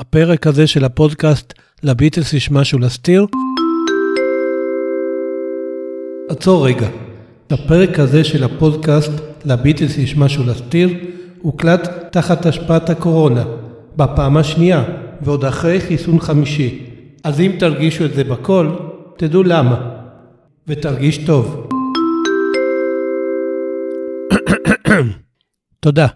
הפרק הזה של הפודקאסט לביטלס יש משהו להסתיר? עצור רגע. הפרק הזה של הפודקאסט לביטלס יש משהו להסתיר הוקלט תחת השפעת הקורונה, בפעם השנייה, ועוד אחרי חיסון חמישי. אז אם תרגישו את זה בקול, תדעו למה. ותרגיש טוב. תודה.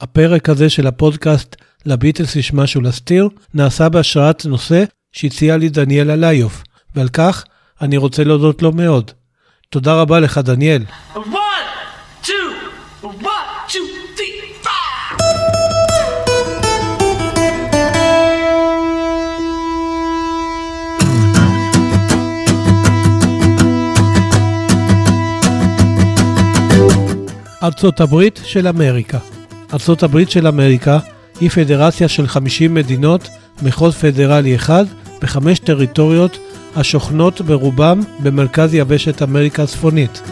הפרק הזה של הפודקאסט לביטלס יש משהו להסתיר, נעשה בהשראת נושא שהציע לי דניאל עליוף, ועל כך אני רוצה להודות לו מאוד. תודה רבה לך, דניאל. One, two, one, two, three, four. ארצות הברית של אמריקה. ארצות הברית של אמריקה היא פדרציה של 50 מדינות, מחוז פדרלי אחד וחמש טריטוריות השוכנות ברובם במרכז יבשת אמריקה הצפונית.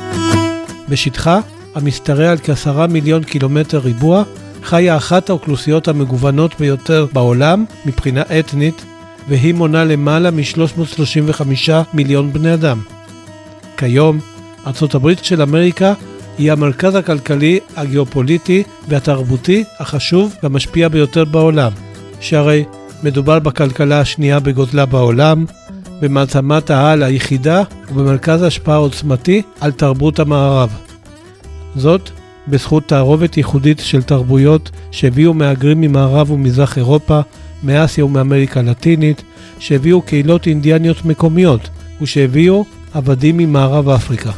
בשטחה, המשתרע על כעשרה מיליון קילומטר ריבוע, חיה אחת האוכלוסיות המגוונות ביותר בעולם מבחינה אתנית, והיא מונה למעלה מ-335 מיליון בני אדם. כיום, ארצות הברית של אמריקה היא המרכז הכלכלי, הגיאופוליטי והתרבותי החשוב והמשפיע ביותר בעולם, שהרי מדובר בכלכלה השנייה בגודלה בעולם, במעצמת העל היחידה ובמרכז השפעה עוצמתי על תרבות המערב. זאת בזכות תערובת ייחודית של תרבויות שהביאו מהגרים ממערב ומזרח אירופה, מאסיה ומאמריקה הלטינית, שהביאו קהילות אינדיאניות מקומיות ושהביאו עבדים ממערב אפריקה.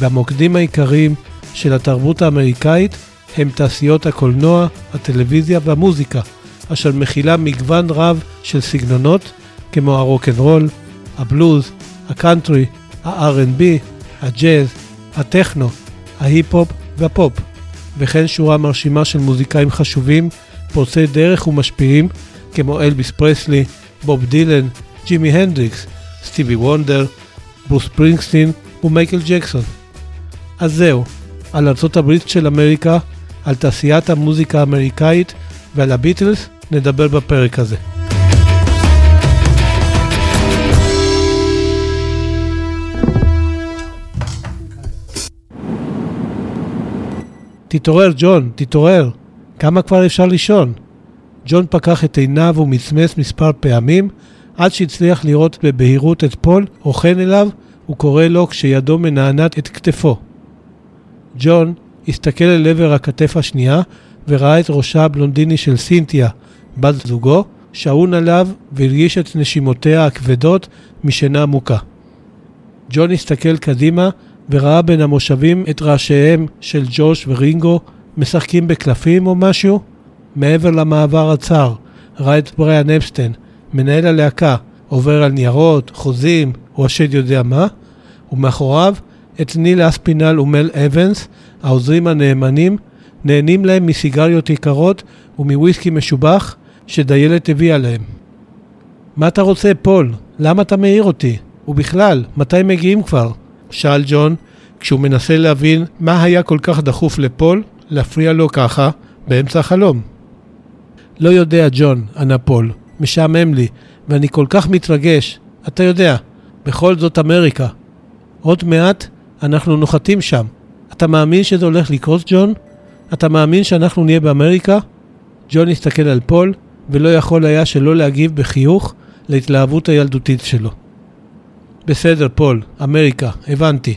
והמוקדים העיקריים של התרבות האמריקאית הם תעשיות הקולנוע, הטלוויזיה והמוזיקה, אשר מכילה מגוון רב של סגנונות כמו הרוקנרול, הבלוז, הקאנטרי, ה-R&B, הג'אז, הטכנו, ההיפ-הופ והפופ, וכן שורה מרשימה של מוזיקאים חשובים, פורצי דרך ומשפיעים כמו אלביס פרסלי, בוב דילן, ג'ימי הנדריקס, סטיבי וונדר, ברוס ספרינגסטין ומייקל ג'קסון. אז זהו, על ארצות הברית של אמריקה, על תעשיית המוזיקה האמריקאית ועל הביטלס נדבר בפרק הזה. תתעורר, ג'ון, תתעורר. כמה כבר אפשר לישון? ג'ון פקח את עיניו ומצמץ מספר פעמים, עד שהצליח לראות בבהירות את פול רוכן אליו וקורא לו כשידו מנענעת את כתפו. ג'ון הסתכל אל עבר הכתף השנייה וראה את ראשה הבלונדיני של סינתיה, בת זוגו, שעון עליו והרגיש את נשימותיה הכבדות משינה עמוקה. ג'ון הסתכל קדימה וראה בין המושבים את ראשיהם של ג'וש ורינגו משחקים בקלפים או משהו. מעבר למעבר הצר, ראה את בריאן אפסטיין, מנהל הלהקה, עובר על ניירות, חוזים או השד יודע מה, ומאחוריו את ניל אספינל ומל אבנס, העוזרים הנאמנים, נהנים להם מסיגריות יקרות ומוויסקי משובח שדיילת הביאה להם. מה אתה רוצה, פול? למה אתה מעיר אותי? ובכלל, מתי מגיעים כבר? שאל ג'ון, כשהוא מנסה להבין מה היה כל כך דחוף לפול להפריע לו ככה באמצע החלום. לא יודע, ג'ון, ענה פול, משעמם לי, ואני כל כך מתרגש. אתה יודע, בכל זאת אמריקה. עוד מעט אנחנו נוחתים שם. אתה מאמין שזה הולך לקרות, ג'ון? אתה מאמין שאנחנו נהיה באמריקה? ג'ון הסתכל על פול, ולא יכול היה שלא להגיב בחיוך להתלהבות הילדותית שלו. בסדר, פול, אמריקה, הבנתי.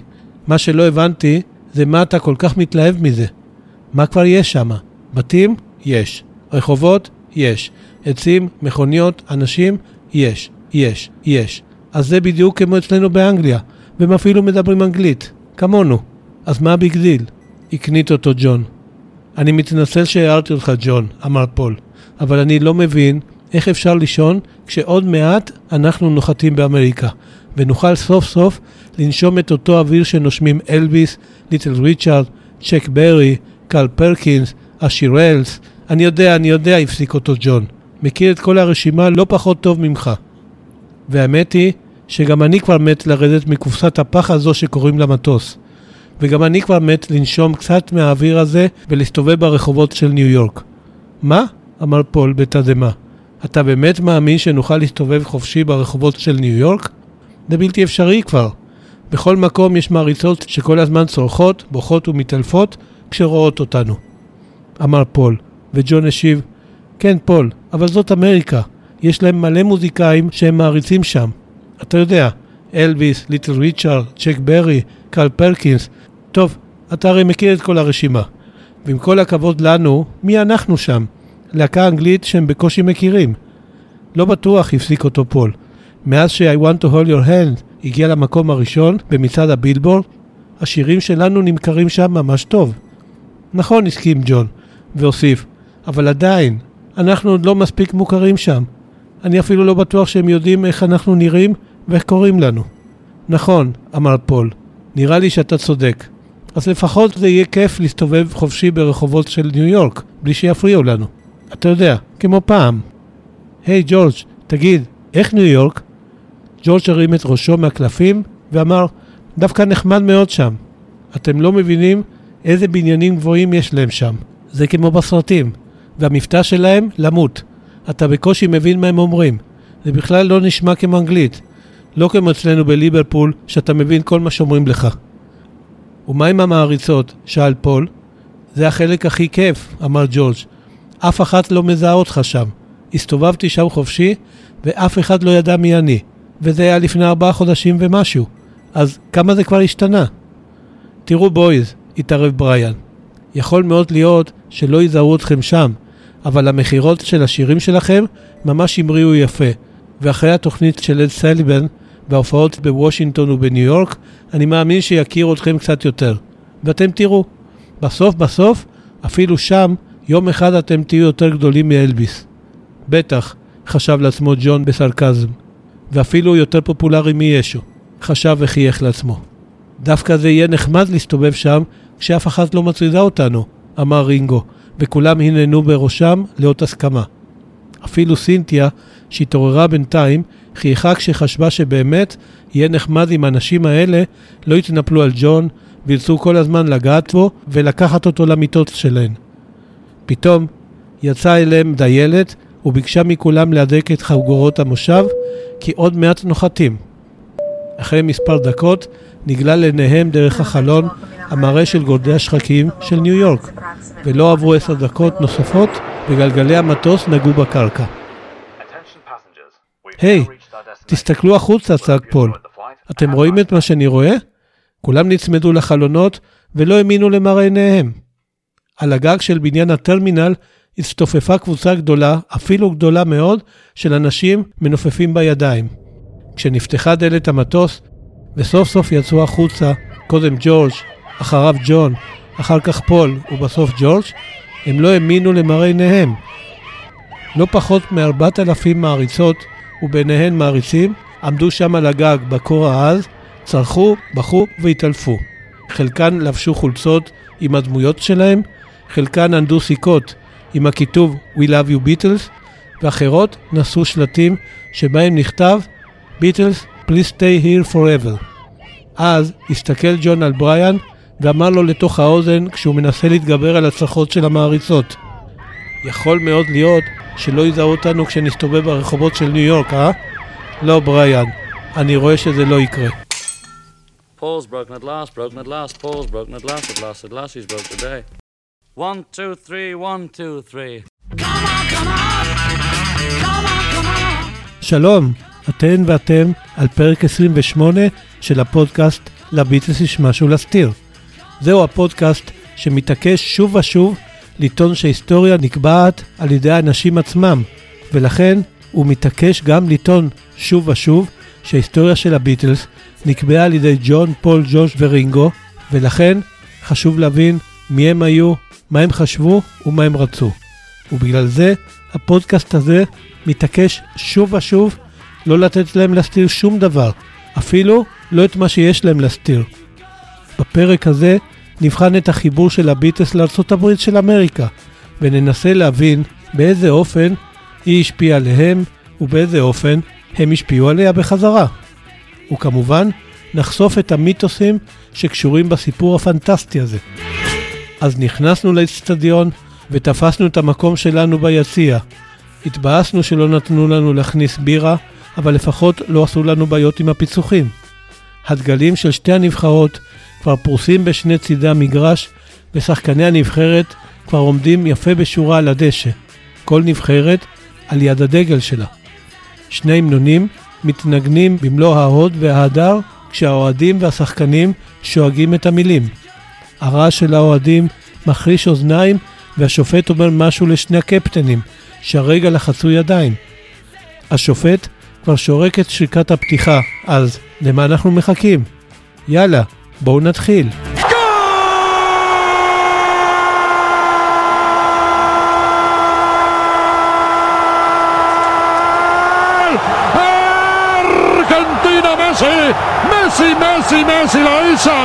מה שלא הבנתי זה מה אתה כל כך מתלהב מזה. מה כבר יש שם? בתים? יש. רחובות? יש. עצים, מכוניות, אנשים? יש. יש. יש. אז זה בדיוק כמו אצלנו באנגליה, והם אפילו מדברים אנגלית, כמונו. אז מה ה big deal? הקניט אותו ג'ון. אני מתנצל שהערתי אותך, ג'ון, אמר פול, אבל אני לא מבין איך אפשר לישון כשעוד מעט אנחנו נוחתים באמריקה, ונוכל סוף סוף לנשום את אותו אוויר שנושמים אלביס, ליטל ריצ'ארד, צ'ק ברי, קל פרקינס, השירלס. אני יודע, אני יודע, הפסיק אותו ג'ון. מכיר את כל הרשימה לא פחות טוב ממך. והאמת היא שגם אני כבר מת לרדת מקופסת הפח הזו שקוראים לה מטוס. וגם אני כבר מת לנשום קצת מהאוויר הזה ולהסתובב ברחובות של ניו יורק. מה? אמר פול בתדהמה. אתה באמת מאמין שנוכל להסתובב חופשי ברחובות של ניו יורק? זה בלתי אפשרי כבר. בכל מקום יש מעריצות שכל הזמן צורחות, בוכות ומתעלפות כשרואות אותנו. אמר פול, וג'ון השיב, כן פול, אבל זאת אמריקה. יש להם מלא מוזיקאים שהם מעריצים שם. אתה יודע, אלוויס, ליטל ריצ'ארד, צ'ק ברי, קל פרקינס. טוב, אתה הרי מכיר את כל הרשימה. ועם כל הכבוד לנו, מי אנחנו שם? להקה אנגלית שהם בקושי מכירים. לא בטוח, הפסיק אותו פול. מאז ש-I want to hold your hand הגיע למקום הראשון במצעד הבילבורד, השירים שלנו נמכרים שם ממש טוב. נכון, הסכים ג'ון, והוסיף, אבל עדיין, אנחנו עוד לא מספיק מוכרים שם. אני אפילו לא בטוח שהם יודעים איך אנחנו נראים ואיך קוראים לנו. נכון, אמר פול, נראה לי שאתה צודק. אז לפחות זה יהיה כיף להסתובב חופשי ברחובות של ניו יורק, בלי שיפריעו לנו. אתה יודע, כמו פעם. היי hey, ג'ורג', תגיד, איך ניו יורק? ג'ורג' הרים את ראשו מהקלפים ואמר, דווקא נחמד מאוד שם. אתם לא מבינים איזה בניינים גבוהים יש להם שם. זה כמו בסרטים. והמבטא שלהם, למות. אתה בקושי מבין מה הם אומרים. זה בכלל לא נשמע כמו אנגלית. לא כמו אצלנו בליברפול, שאתה מבין כל מה שאומרים לך. ומה עם המעריצות? שאל פול. זה החלק הכי כיף, אמר ג'ורג'. אף אחת לא מזהה אותך שם. הסתובבתי שם חופשי, ואף אחד לא ידע מי אני. וזה היה לפני ארבעה חודשים ומשהו. אז כמה זה כבר השתנה? תראו בויז, התערב בריאן. יכול מאוד להיות שלא יזהרו אתכם שם, אבל המכירות של השירים שלכם ממש המריאו יפה. ואחרי התוכנית של אד סליבן וההופעות בוושינגטון ובניו יורק, אני מאמין שיכירו אתכם קצת יותר. ואתם תראו, בסוף בסוף, אפילו שם, יום אחד אתם תהיו יותר גדולים מאלביס. בטח, חשב לעצמו ג'ון בסרקזם. ואפילו יותר פופולרי מישו, חשב וחייך לעצמו. דווקא זה יהיה נחמד להסתובב שם כשאף אחת לא מטרידה אותנו, אמר רינגו, וכולם הננו בראשם לאות הסכמה. אפילו סינתיה, שהתעוררה בינתיים, חייכה כשחשבה שבאמת יהיה נחמד אם האנשים האלה לא יתנפלו על ג'ון וירצו כל הזמן לגעת בו ולקחת אותו למיטות שלהן. פתאום יצאה אליהם דיילת וביקשה מכולם להדק את חגורות המושב כי עוד מעט נוחתים. אחרי מספר דקות נגלה לעיניהם דרך החלון המראה של גורדי השחקים של ניו יורק, ולא עברו עשר דקות נוספות וגלגלי המטוס נגעו בקרקע. היי, תסתכלו החוצה, צעק פול. אתם רואים את מה שאני רואה? כולם נצמדו לחלונות ולא האמינו למראה עיניהם. על הגג של בניין הטרמינל הצטופפה קבוצה גדולה, אפילו גדולה מאוד, של אנשים מנופפים בידיים. כשנפתחה דלת המטוס, וסוף סוף יצאו החוצה, קודם ג'ורג', אחריו ג'ון, אחר כך פול, ובסוף ג'ורג', הם לא האמינו למראה עיניהם. לא פחות מארבעת אלפים מעריצות, וביניהן מעריצים, עמדו שם על הגג בקור העז, צרחו, בכו והתעלפו. חלקן לבשו חולצות עם הדמויות שלהם, חלקן ענדו סיכות עם הכיתוב We Love You Beatles, ואחרות נשאו שלטים שבהם נכתב Beatles, Please Stay Here Forever. אז הסתכל ג'ון על בריאן ואמר לו לתוך האוזן כשהוא מנסה להתגבר על הצרחות של המעריצות. יכול מאוד להיות שלא יזהו אותנו כשנסתובב ברחובות של ניו יורק, אה? לא, בריאן, אני רואה שזה לא יקרה. Paul's broken at last, broken at last, Paul's broken at last, at last, at last he's broke today. One, two, three, one, two, three. שלום, אתן ואתם על פרק 28 של הפודקאסט לביטלס יש משהו להסתיר. זהו הפודקאסט שמתעקש שוב ושוב לטעון שההיסטוריה נקבעת על ידי האנשים עצמם, ולכן הוא מתעקש גם לטעון שוב ושוב שההיסטוריה של הביטלס נקבעה על ידי ג'ון, פול, ג'וש ורינגו, ולכן חשוב להבין מי הם היו, מה הם חשבו ומה הם רצו. ובגלל זה הפודקאסט הזה מתעקש שוב ושוב לא לתת להם להסתיר שום דבר, אפילו לא את מה שיש להם להסתיר. בפרק הזה נבחן את החיבור של הביטלס לארה"ב של אמריקה, וננסה להבין באיזה אופן היא השפיעה עליהם ובאיזה אופן הם השפיעו עליה בחזרה. וכמובן, נחשוף את המיתוסים שקשורים בסיפור הפנטסטי הזה. אז נכנסנו לאצטדיון, ותפסנו את המקום שלנו ביציע. התבאסנו שלא נתנו לנו להכניס בירה, אבל לפחות לא עשו לנו בעיות עם הפיצוחים. הדגלים של שתי הנבחרות כבר פרוסים בשני צידי המגרש, ושחקני הנבחרת כבר עומדים יפה בשורה על הדשא. כל נבחרת על יד הדגל שלה. שני המנונים מתנגנים במלוא ההוד וההדר כשהאוהדים והשחקנים שואגים את המילים. הרעש של האוהדים מחריש אוזניים והשופט אומר משהו לשני הקפטנים שהרגע לחצו ידיים. השופט כבר שורק את שריקת הפתיחה, אז למה אנחנו מחכים? יאללה, בואו נתחיל. Argentina Messi, Messi, Messi, Messi lo hizo.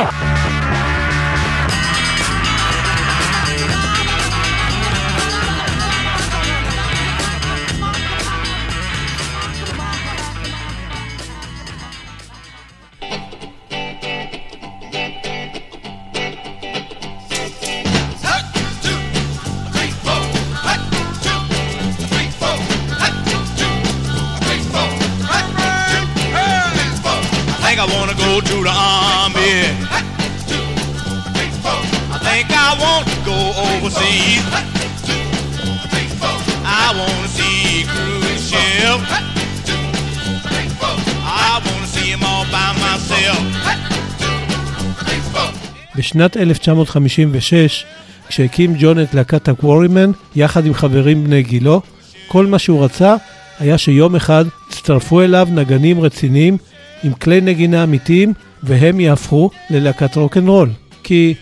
בשנת 1956, כשהקים ג'ון את להקת הקוורימן, יחד עם חברים בני גילו, כל מה שהוא רצה היה שיום אחד יצטרפו אליו נגנים רציניים עם כלי נגינה אמיתיים, והם יהפכו ללהקת רוקנרול. כי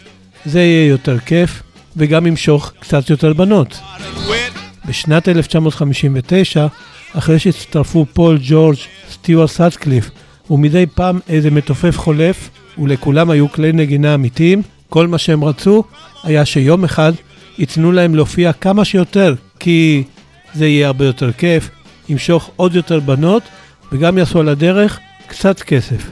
זה יהיה יותר כיף, וגם ימשוך קצת יותר בנות. בשנת 1959, אחרי שהצטרפו פול, ג'ורג', סטיוארט סאטקליף ומדי פעם איזה מתופף חולף, ולכולם היו כלי נגינה אמיתיים, כל מה שהם רצו היה שיום אחד ייתנו להם להופיע כמה שיותר, כי זה יהיה הרבה יותר כיף, ימשוך עוד יותר בנות, וגם יעשו על הדרך קצת כסף.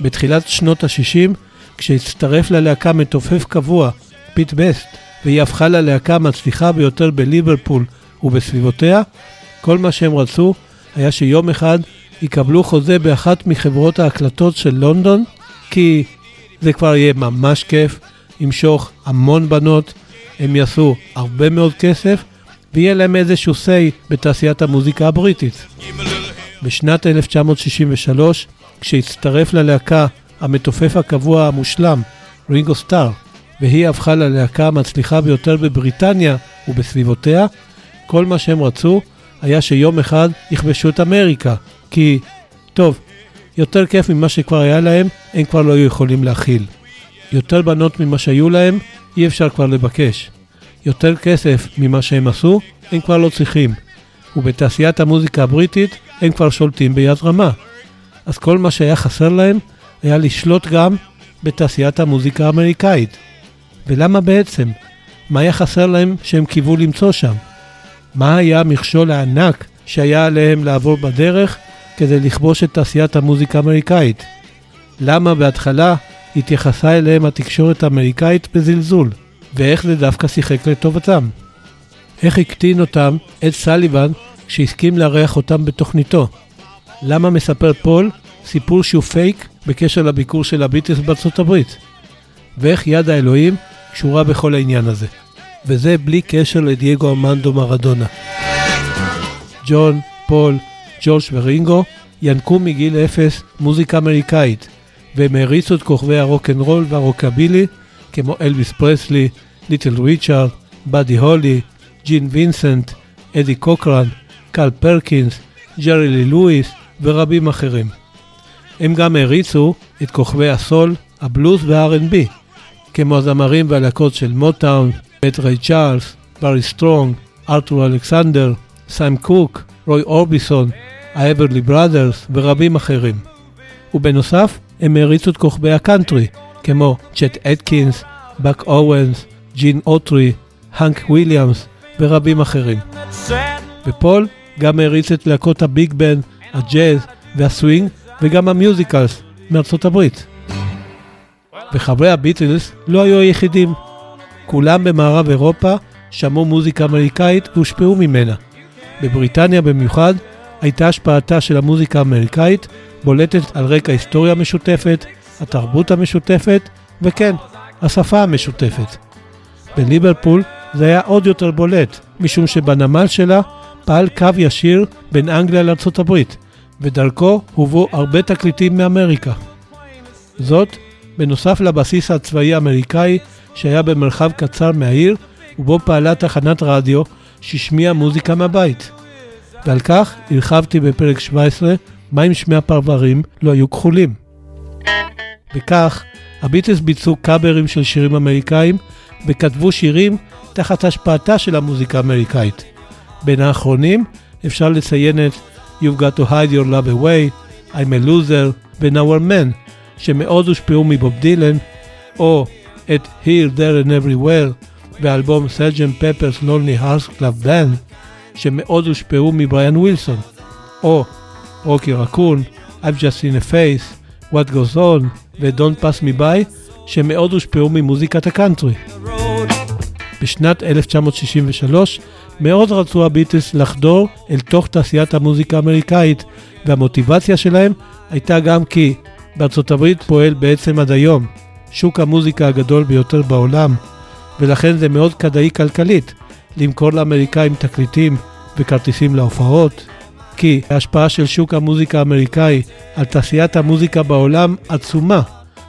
בתחילת שנות ה-60, כשהצטרף ללהקה מתופף קבוע, פיט בסט, והיא הפכה ללהקה המצליחה ביותר בליברפול ובסביבותיה, כל מה שהם רצו היה שיום אחד יקבלו חוזה באחת מחברות ההקלטות של לונדון, כי זה כבר יהיה ממש כיף, ימשוך המון בנות, הם יעשו הרבה מאוד כסף, ויהיה להם איזשהו say בתעשיית המוזיקה הבריטית. בשנת 1963, כשהצטרף ללהקה המתופף הקבוע המושלם, רינגו סטאר, והיא הפכה ללהקה המצליחה ביותר בבריטניה ובסביבותיה, כל מה שהם רצו היה שיום אחד יכבשו את אמריקה, כי, טוב, יותר כיף ממה שכבר היה להם, הם כבר לא היו יכולים להכיל. יותר בנות ממה שהיו להם, אי אפשר כבר לבקש. יותר כסף ממה שהם עשו, הם כבר לא צריכים. ובתעשיית המוזיקה הבריטית הם כבר שולטים ביד רמה. אז כל מה שהיה חסר להם היה לשלוט גם בתעשיית המוזיקה האמריקאית. ולמה בעצם? מה היה חסר להם שהם קיוו למצוא שם? מה היה המכשול הענק שהיה עליהם לעבור בדרך כדי לכבוש את תעשיית המוזיקה האמריקאית? למה בהתחלה התייחסה אליהם התקשורת האמריקאית בזלזול? ואיך זה דווקא שיחק לטובתם? איך הקטין אותם אד סליבן שהסכים לארח אותם בתוכניתו? למה מספר פול סיפור שהוא פייק בקשר לביקור של הביטלס בארצות הברית? ואיך יד האלוהים קשורה בכל העניין הזה? וזה בלי קשר לדייגו ארמנדו מרדונה. ג'ון, פול, ג'ורג' ורינגו ינקו מגיל אפס מוזיקה אמריקאית, והם העריצו את כוכבי הרוקנרול והרוקבילי כמו אלוויס פרסלי, ליטל ריצ'ארד, באדי הולי, ג'ין וינסנט, אדי קוקרן, קל פרקינס, ג'רי לי לואיס ורבים אחרים. הם גם העריצו את כוכבי הסול, הבלוז וה-R&B, כמו הזמרים והלהקות של מוטאון, בית ריי צ'ארלס, ברי סטרונג, ארתור אלכסנדר, סם קוק, רוי אורביסון, האברלי ברדרס ורבים אחרים. ובנוסף, הם העריצו את כוכבי הקאנטרי, כמו צ'ט אטקינס, באק אוונס, ג'ין אוטרי, האנק וויליאמס ורבים אחרים. ופול גם העריץ את להקות ה big band, הג'אז והסווינג וגם ה musicals מארצות הברית. וחברי הביטלס לא היו היחידים. כולם במערב אירופה שמעו מוזיקה אמריקאית והושפעו ממנה. בבריטניה במיוחד הייתה השפעתה של המוזיקה האמריקאית בולטת על רקע היסטוריה משותפת, התרבות המשותפת, וכן, השפה המשותפת. בליברפול זה היה עוד יותר בולט, משום שבנמל שלה פעל קו ישיר בין אנגליה לארצות הברית, ודרכו הובאו הרבה תקליטים מאמריקה. זאת, בנוסף לבסיס הצבאי האמריקאי שהיה במרחב קצר מהעיר, ובו פעלה תחנת רדיו שהשמיעה מוזיקה מהבית. ועל כך הרחבתי בפרק 17, מה אם שמי הפרברים לא היו כחולים. וכך, הביטלס ביצעו קאברים של שירים אמריקאים, וכתבו שירים תחת השפעתה של המוזיקה האמריקאית. בין האחרונים אפשר לציין את You've Got to Hide Your Love Away, I'm a Loser ו- Nowhere Man, שמאוד הושפעו מבוב דילן, או את Here, There and Everywhere באלבום Sgt. Pepper's Lonely Hearts Club Band, שמאוד הושפעו מבריאן ווילסון, או רוקי רקון, I've just seen a face, What goes on ו-Don't pass me by, שמאוד הושפעו ממוזיקת הקאנטרי. בשנת 1963 מאוד רצו הביטלס לחדור אל תוך תעשיית המוזיקה האמריקאית, והמוטיבציה שלהם הייתה גם כי בארצות הברית פועל בעצם עד היום שוק המוזיקה הגדול ביותר בעולם, ולכן זה מאוד כדאי כלכלית למכור לאמריקאים תקליטים וכרטיסים להופעות, כי ההשפעה של שוק המוזיקה האמריקאי על תעשיית המוזיקה בעולם עצומה.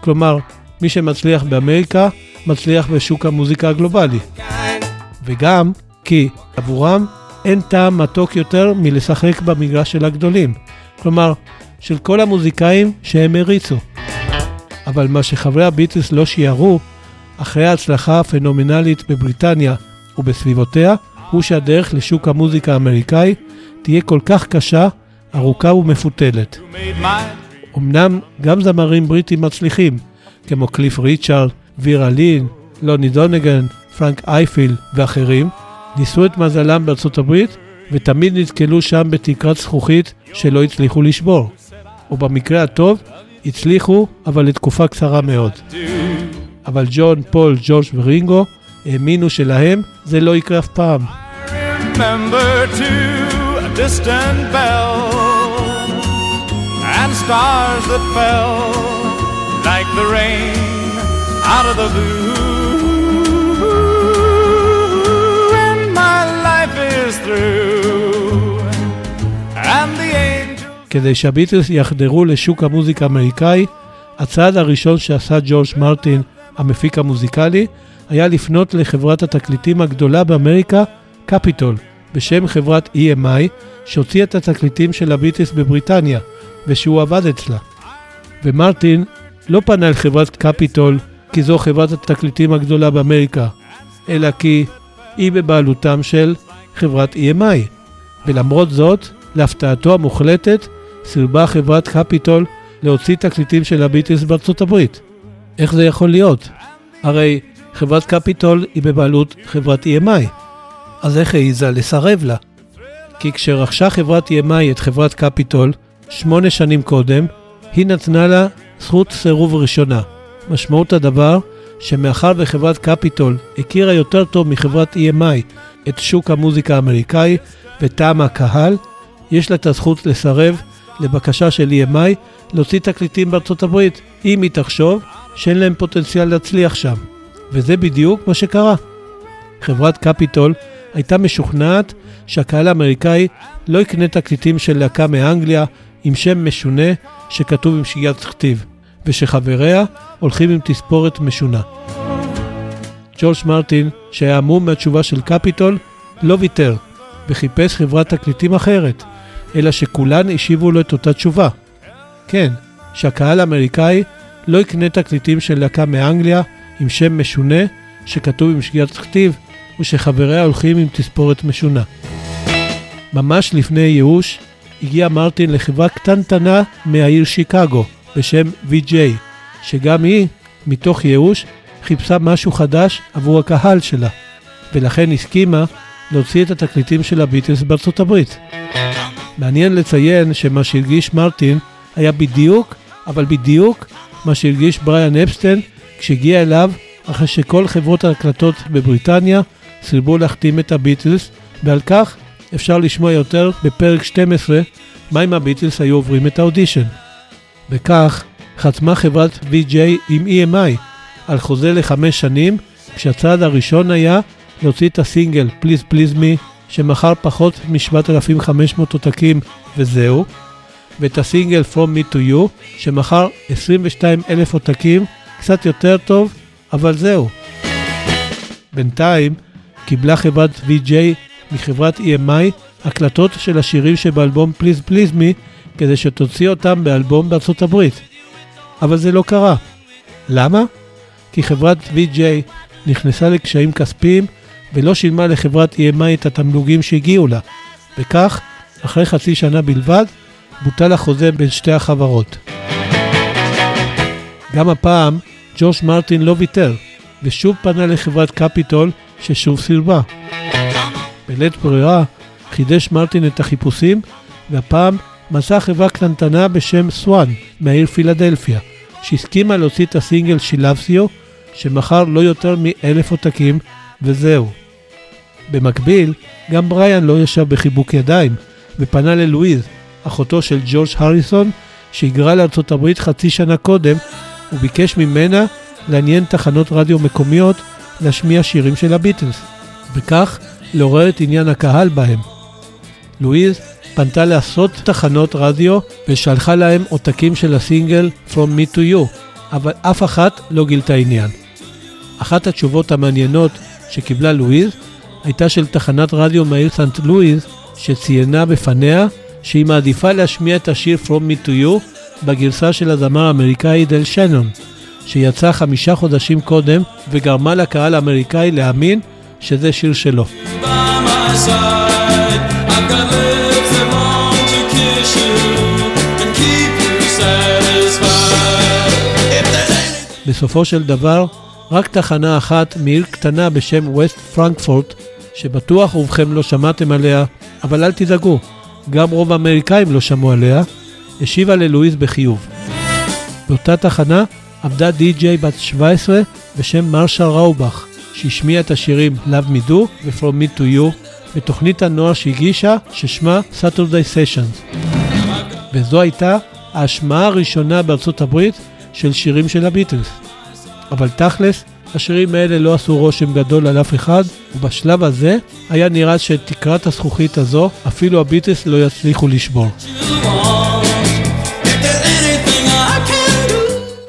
כלומר, מי שמצליח באמריקה, מצליח בשוק המוזיקה הגלובלי. וגם כי עבורם אין טעם מתוק יותר מלשחק במגרש של הגדולים. כלומר, של כל המוזיקאים שהם הריצו. אבל מה שחברי הביטלס לא שיערו, אחרי ההצלחה הפנומנלית בבריטניה ובסביבותיה, הוא שהדרך לשוק המוזיקה האמריקאי תהיה כל כך קשה, ארוכה ומפותלת. אמנם גם זמרים בריטים מצליחים, כמו קליף ריצ'ארד, וירה לין, לוני דונגן, פרנק אייפיל ואחרים, ניסו את מזלם בארצות הברית ותמיד נתקלו שם בתקרת זכוכית שלא הצליחו לשבור. או במקרה הטוב, הצליחו, אבל לתקופה קצרה מאוד. אבל ג'ון, פול, ג'ורג' ורינגו האמינו שלהם זה לא יקרה אף פעם. remember too a distant bell and stars that fell like the rain out of the blue. And my life is through, and the angel. כדי שהביטלס יחדרו לשוק המוזיקה האמריקאי, הצעד הראשון שעשה ג'ורג' מרטין, המפיק המוזיקלי, היה לפנות לחברת התקליטים הגדולה באמריקה, קפיטול, בשם חברת EMI, שהוציאה את התקליטים של הביטלס בבריטניה, ושהוא עבד אצלה. ומרטין לא פנה אל חברת קפיטול כי זו חברת התקליטים הגדולה באמריקה, אלא כי היא בבעלותם של חברת EMI. ולמרות זאת, להפתעתו המוחלטת, סירבה חברת קפיטול להוציא תקליטים של הביטלס בארצות הברית. איך זה יכול להיות? הרי חברת קפיטול היא בבעלות חברת EMI. אז איך העיזה לסרב לה? כי כשרכשה חברת EMI את חברת קפיטול, שמונה שנים קודם, היא נתנה לה זכות סירוב ראשונה. משמעות הדבר, שמאחר וחברת קפיטול הכירה יותר טוב מחברת EMI את שוק המוזיקה האמריקאי וטעם הקהל, יש לה את הזכות לסרב לבקשה של EMI להוציא תקליטים בארצות הברית, אם היא תחשוב שאין להם פוטנציאל להצליח שם. וזה בדיוק מה שקרה. חברת קפיטול הייתה משוכנעת שהקהל האמריקאי לא יקנה תקליטים של להקה מאנגליה עם שם משונה שכתוב עם שגיאת כתיב, ושחבריה הולכים עם תספורת משונה. ג'ורג' מרטין, שהיה המום מהתשובה של קפיטול, לא ויתר, וחיפש חברת תקליטים אחרת, אלא שכולן השיבו לו את אותה תשובה. כן, שהקהל האמריקאי לא יקנה תקליטים של להקה מאנגליה עם שם משונה שכתוב עם שגיאת כתיב ושחבריה הולכים עם תספורת משונה. ממש לפני ייאוש הגיע מרטין לחברה קטנטנה מהעיר שיקגו בשם VJ, שגם היא, מתוך ייאוש, חיפשה משהו חדש עבור הקהל שלה, ולכן הסכימה להוציא את התקליטים של הביטלס בארצות הברית. מעניין לציין שמה שהרגיש מרטין היה בדיוק, אבל בדיוק, מה שהרגיש בריאן אפסטיין כשהגיע אליו אחרי שכל חברות ההקלטות בבריטניה סירבו להחתים את הביטלס, ועל כך אפשר לשמוע יותר בפרק 12, מה אם הביטלס היו עוברים את האודישן. וכך חתמה חברת VJ עם EMI על חוזה לחמש שנים, כשהצעד הראשון היה להוציא את הסינגל Please Please Me, שמכר פחות מ-7,500 עותקים וזהו, ואת הסינגל From Me To You, שמכר 22,000 עותקים, קצת יותר טוב, אבל זהו. בינתיים קיבלה חברת VJ מחברת EMI הקלטות של השירים שבאלבום Please Please Me כדי שתוציא אותם באלבום בארצות הברית. אבל זה לא קרה. למה? כי חברת VJ נכנסה לקשיים כספיים ולא שילמה לחברת EMI את התמלוגים שהגיעו לה, וכך, אחרי חצי שנה בלבד, בוטל החוזה בין שתי החברות. גם הפעם, ג'וש מרטין לא ויתר, ושוב פנה לחברת קפיטול, ששוב סירבה. בלית ברירה, חידש מרטין את החיפושים, והפעם מצא חברה קטנטנה בשם סואן, מהעיר פילדלפיה, שהסכימה להוציא את הסינגל שילבסיו, שמכר לא יותר מאלף עותקים, וזהו. במקביל, גם בריאן לא ישב בחיבוק ידיים, ופנה ללואיז, אחותו של ג'ורג' הריסון, שהיגרה לארצות הברית חצי שנה קודם, וביקש ממנה לעניין תחנות רדיו מקומיות להשמיע שירים של הביטלס, וכך לעורר את עניין הקהל בהם. לואיז פנתה לעשרות תחנות רדיו ושלחה להם עותקים של הסינגל From Me to You, אבל אף אחת לא גילתה עניין. אחת התשובות המעניינות שקיבלה לואיז הייתה של תחנת רדיו מהעיר סנט לואיז, שציינה בפניה שהיא מעדיפה להשמיע את השיר From Me to You בגרסה של הזמר האמריקאי דל שנון, שיצא חמישה חודשים קודם וגרמה לקהל האמריקאי להאמין שזה שיר שלו. בסופו של דבר, רק תחנה אחת מעיר קטנה בשם ווסט פרנקפורט, שבטוח רובכם לא שמעתם עליה, אבל אל תדאגו, גם רוב האמריקאים לא שמעו עליה, השיבה ללואיז בחיוב. באותה תחנה עבדה די-ג'יי בת 17 בשם מרשה ראובך, שהשמיעה את השירים Love Me Do ו-From Me To You בתוכנית הנוער שהגישה, ששמה Saturday Sessions. וזו הייתה ההשמעה הראשונה בארצות הברית של שירים של הביטלס. אבל תכלס, השירים האלה לא עשו רושם גדול על אף אחד, ובשלב הזה היה נראה שאת תקרת הזכוכית הזו אפילו הביטלס לא יצליחו לשבור.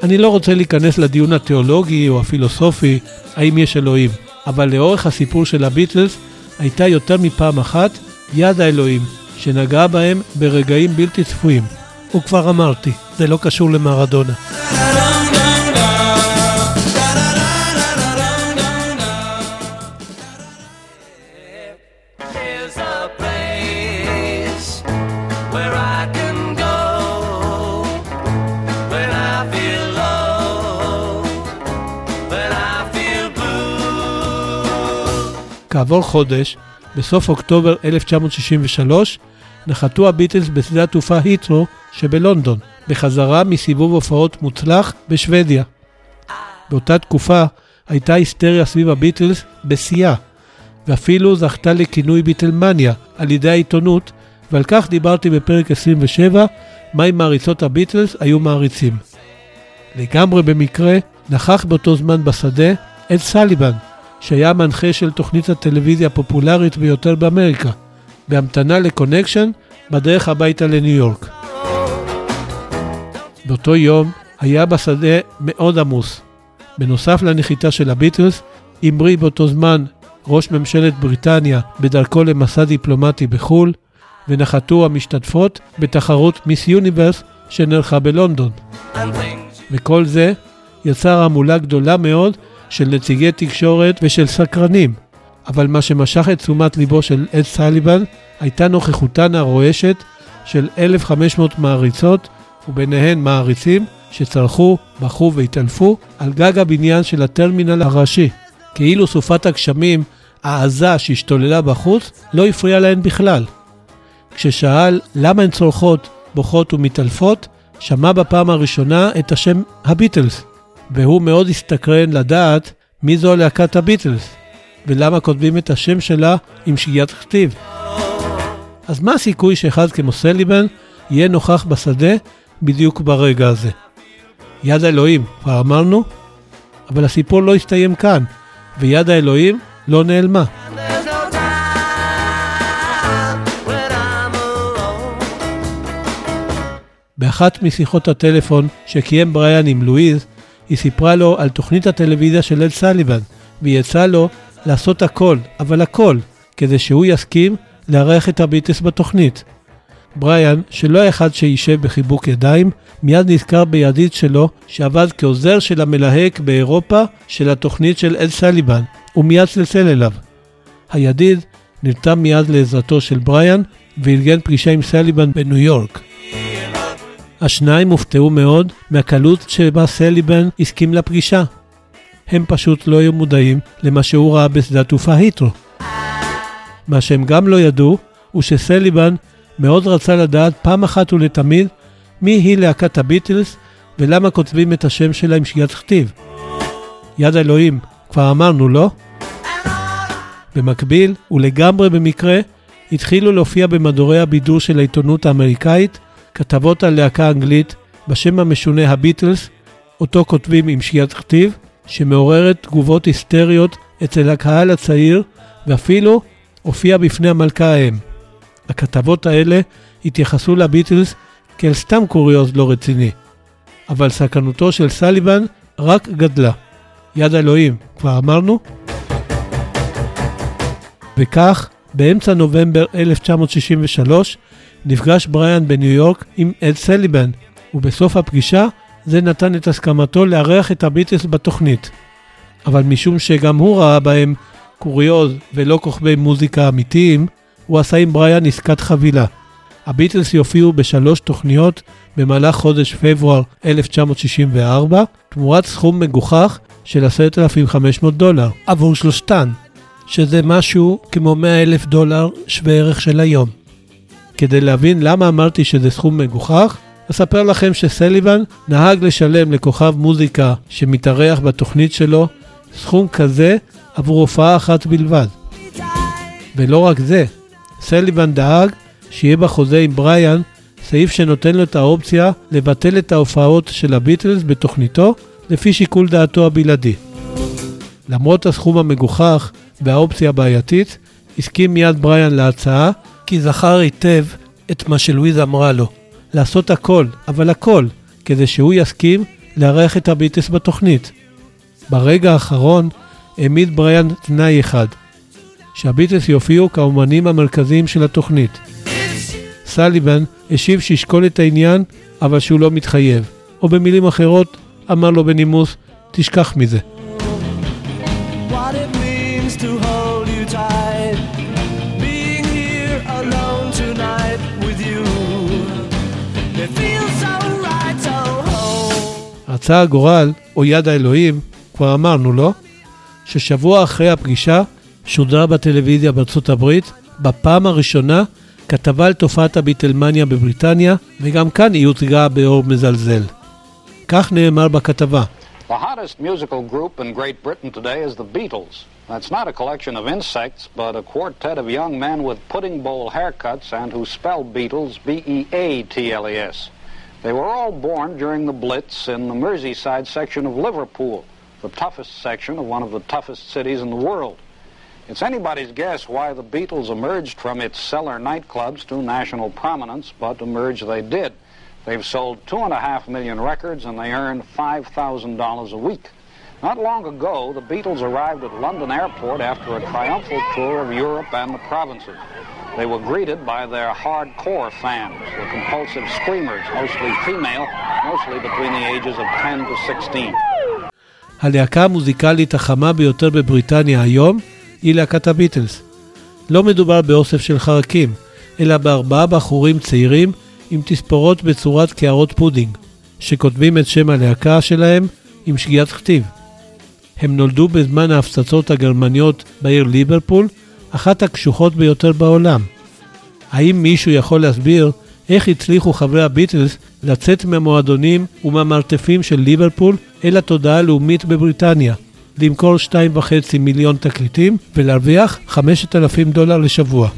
אני לא רוצה להיכנס לדיון התיאולוגי או הפילוסופי, האם יש אלוהים, אבל לאורך הסיפור של הביטלס הייתה יותר מפעם אחת יד האלוהים, שנגעה בהם ברגעים בלתי צפויים. וכבר אמרתי, זה לא קשור למרדונה. כעבור חודש, בסוף אוקטובר 1963, נחתו הביטלס בשדה התעופה היטרו שבלונדון, בחזרה מסיבוב הופעות מוצלח בשוודיה. באותה תקופה הייתה היסטריה סביב הביטלס בשיאה, ואפילו זכתה לכינוי ביטלמניה על ידי העיתונות, ועל כך דיברתי בפרק 27, מה אם מעריצות הביטלס היו מעריצים. לגמרי במקרה, נכח באותו זמן בשדה אד סליבן, שהיה המנחה של תוכנית הטלוויזיה הפופולרית ביותר באמריקה, בהמתנה לקונקשן בדרך הביתה לניו יורק. באותו יום היה בשדה מאוד עמוס. בנוסף לנחיתה של הביטלס, המריא באותו זמן ראש ממשלת בריטניה בדרכו למסע דיפלומטי בחו"ל, ונחתו המשתתפות בתחרות מיס יוניברס שנערכה בלונדון. וכל זה יצר המולה גדולה מאוד של נציגי תקשורת ושל סקרנים. אבל מה שמשך את תשומת ליבו של אד סליבן הייתה נוכחותן הרועשת של 1,500 מעריצות, וביניהן מעריצים שצרחו, בכו והתעלפו על גג הבניין של הטרמינל הראשי, כאילו סופת הגשמים העזה שהשתוללה בחוץ לא הפריעה להן בכלל. כששאל למה הן צורחות, בוכות ומתעלפות, שמע בפעם הראשונה את השם הביטלס, והוא מאוד הסתקרן לדעת מי זו להקת הביטלס. ולמה כותבים את השם שלה עם שגיאת כתיב. אז מה הסיכוי שאחד כמו סליבן יהיה נוכח בשדה בדיוק ברגע הזה? יד האלוהים, כבר אמרנו? אבל הסיפור לא הסתיים כאן, ויד האלוהים לא נעלמה. באחת משיחות הטלפון שקיים בריאן עם לואיז, היא סיפרה לו על תוכנית הטלוויזיה של אל סליבן, והיא יצאה לו לעשות הכל, אבל הכל, כדי שהוא יסכים לארח את הביטס בתוכנית. בריאן, שלא היה אחד שישב בחיבוק ידיים, מיד נזכר בידיד שלו שעבד כעוזר של המלהק באירופה של התוכנית של אל סליבן, ומיד צלצל אליו. הידיד נרתם מיד לעזרתו של בריאן וארגן פגישה עם סליבן בניו יורק. השניים הופתעו מאוד מהקלות שבה סליבן הסכים לפגישה. הם פשוט לא היו מודעים למה שהוא ראה בשדה התעופה היטרו. מה שהם גם לא ידעו, הוא שסליבן מאוד רצה לדעת פעם אחת ולתמיד מי היא להקת הביטלס ולמה כותבים את השם שלה עם שגיאת כתיב. יד אלוהים, כבר אמרנו, לא? במקביל, ולגמרי במקרה, התחילו להופיע במדורי הבידור של העיתונות האמריקאית כתבות על להקה אנגלית בשם המשונה הביטלס, אותו כותבים עם שגיאת כתיב, שמעוררת תגובות היסטריות אצל הקהל הצעיר, ואפילו הופיע בפני המלכה האם. הכתבות האלה התייחסו לביטלס כאל סתם קוריוז לא רציני, אבל סכנותו של סליבן רק גדלה. יד אלוהים, כבר אמרנו? וכך, באמצע נובמבר 1963, נפגש בריאן בניו יורק עם אד סליבן, ובסוף הפגישה זה נתן את הסכמתו לארח את הביטלס בתוכנית. אבל משום שגם הוא ראה בהם קוריוז ולא כוכבי מוזיקה אמיתיים, הוא עשה עם בריאן עסקת חבילה. הביטלס יופיעו בשלוש תוכניות במהלך חודש פברואר 1964, תמורת סכום מגוחך של 10,500 דולר עבור שלושתן, שזה משהו כמו 100 אלף דולר שווה ערך של היום. כדי להבין למה אמרתי שזה סכום מגוחך, אספר לכם שסליבן נהג לשלם לכוכב מוזיקה שמתארח בתוכנית שלו סכום כזה עבור הופעה אחת בלבד. ולא רק זה, סליבן דאג שיהיה בחוזה עם בריאן סעיף שנותן לו את האופציה לבטל את ההופעות של הביטלס בתוכניתו לפי שיקול דעתו הבלעדי. למרות הסכום המגוחך והאופציה הבעייתית, הסכים מיד בריאן להצעה, כי זכר היטב את מה שלואיז אמרה לו, לעשות הכל, אבל הכל, כדי שהוא יסכים לארח את הביטלס בתוכנית. ברגע האחרון העמיד בריאן תנאי אחד, שהביטלס יופיעו כאומנים המרכזיים של התוכנית. סליבן השיב שישקול את העניין, אבל שהוא לא מתחייב, או במילים אחרות, אמר לו בנימוס, תשכח מזה. רצה הגורל, או יד האלוהים, כבר אמרנו, לא? ששבוע אחרי הפגישה שודרה בטלוויזיה בארצות הברית, בפעם הראשונה, כתבה על תופעת הביטלמניה בבריטניה, וגם כאן היא הוצגה באור מזלזל. כך נאמר בכתבה, The hottest musical group in Great Britain today is the Beatles. That's not a collection of insects, but a quartet of young men with pudding bowl haircuts and who spell Beatles B E A T L E S. They were all born during the Blitz in the Merseyside section of Liverpool, the toughest section of one of the toughest cities in the world. It's anybody's guess why the Beatles emerged from its cellar nightclubs to national prominence, but emerge they did. They've sold two and a half million records and they earned $5,000 a week. Not long ago, the Beatles arrived at London Airport after a triumphal tour of Europe and the provinces. They were greeted by their hardcore fans, the compulsive screamers, mostly female, mostly between the ages of 10 to 16. הלהקה המוזיקלית החמה ביותר בבריטניה היום היא להקת הביטלס. לא מדובר באוסף של חרקים, אלא בארבעה בחורים צעירים עם תספורות בצורת קערות פודינג, שכותבים את שם הלהקה שלהם עם שגיאת כתיב. הם נולדו בזמן ההפצצות הגרמניות בעיר ליברפול, אחת הקשוחות ביותר בעולם. האם מישהו יכול להסביר איך הצליחו חברי הביטלס לצאת מהמועדונים ומהמרתפים של ליברפול אל התודעה הלאומית בבריטניה, למכור 2.5 מיליון תקליטים ולהרוויח 5,000 דולר לשבוע.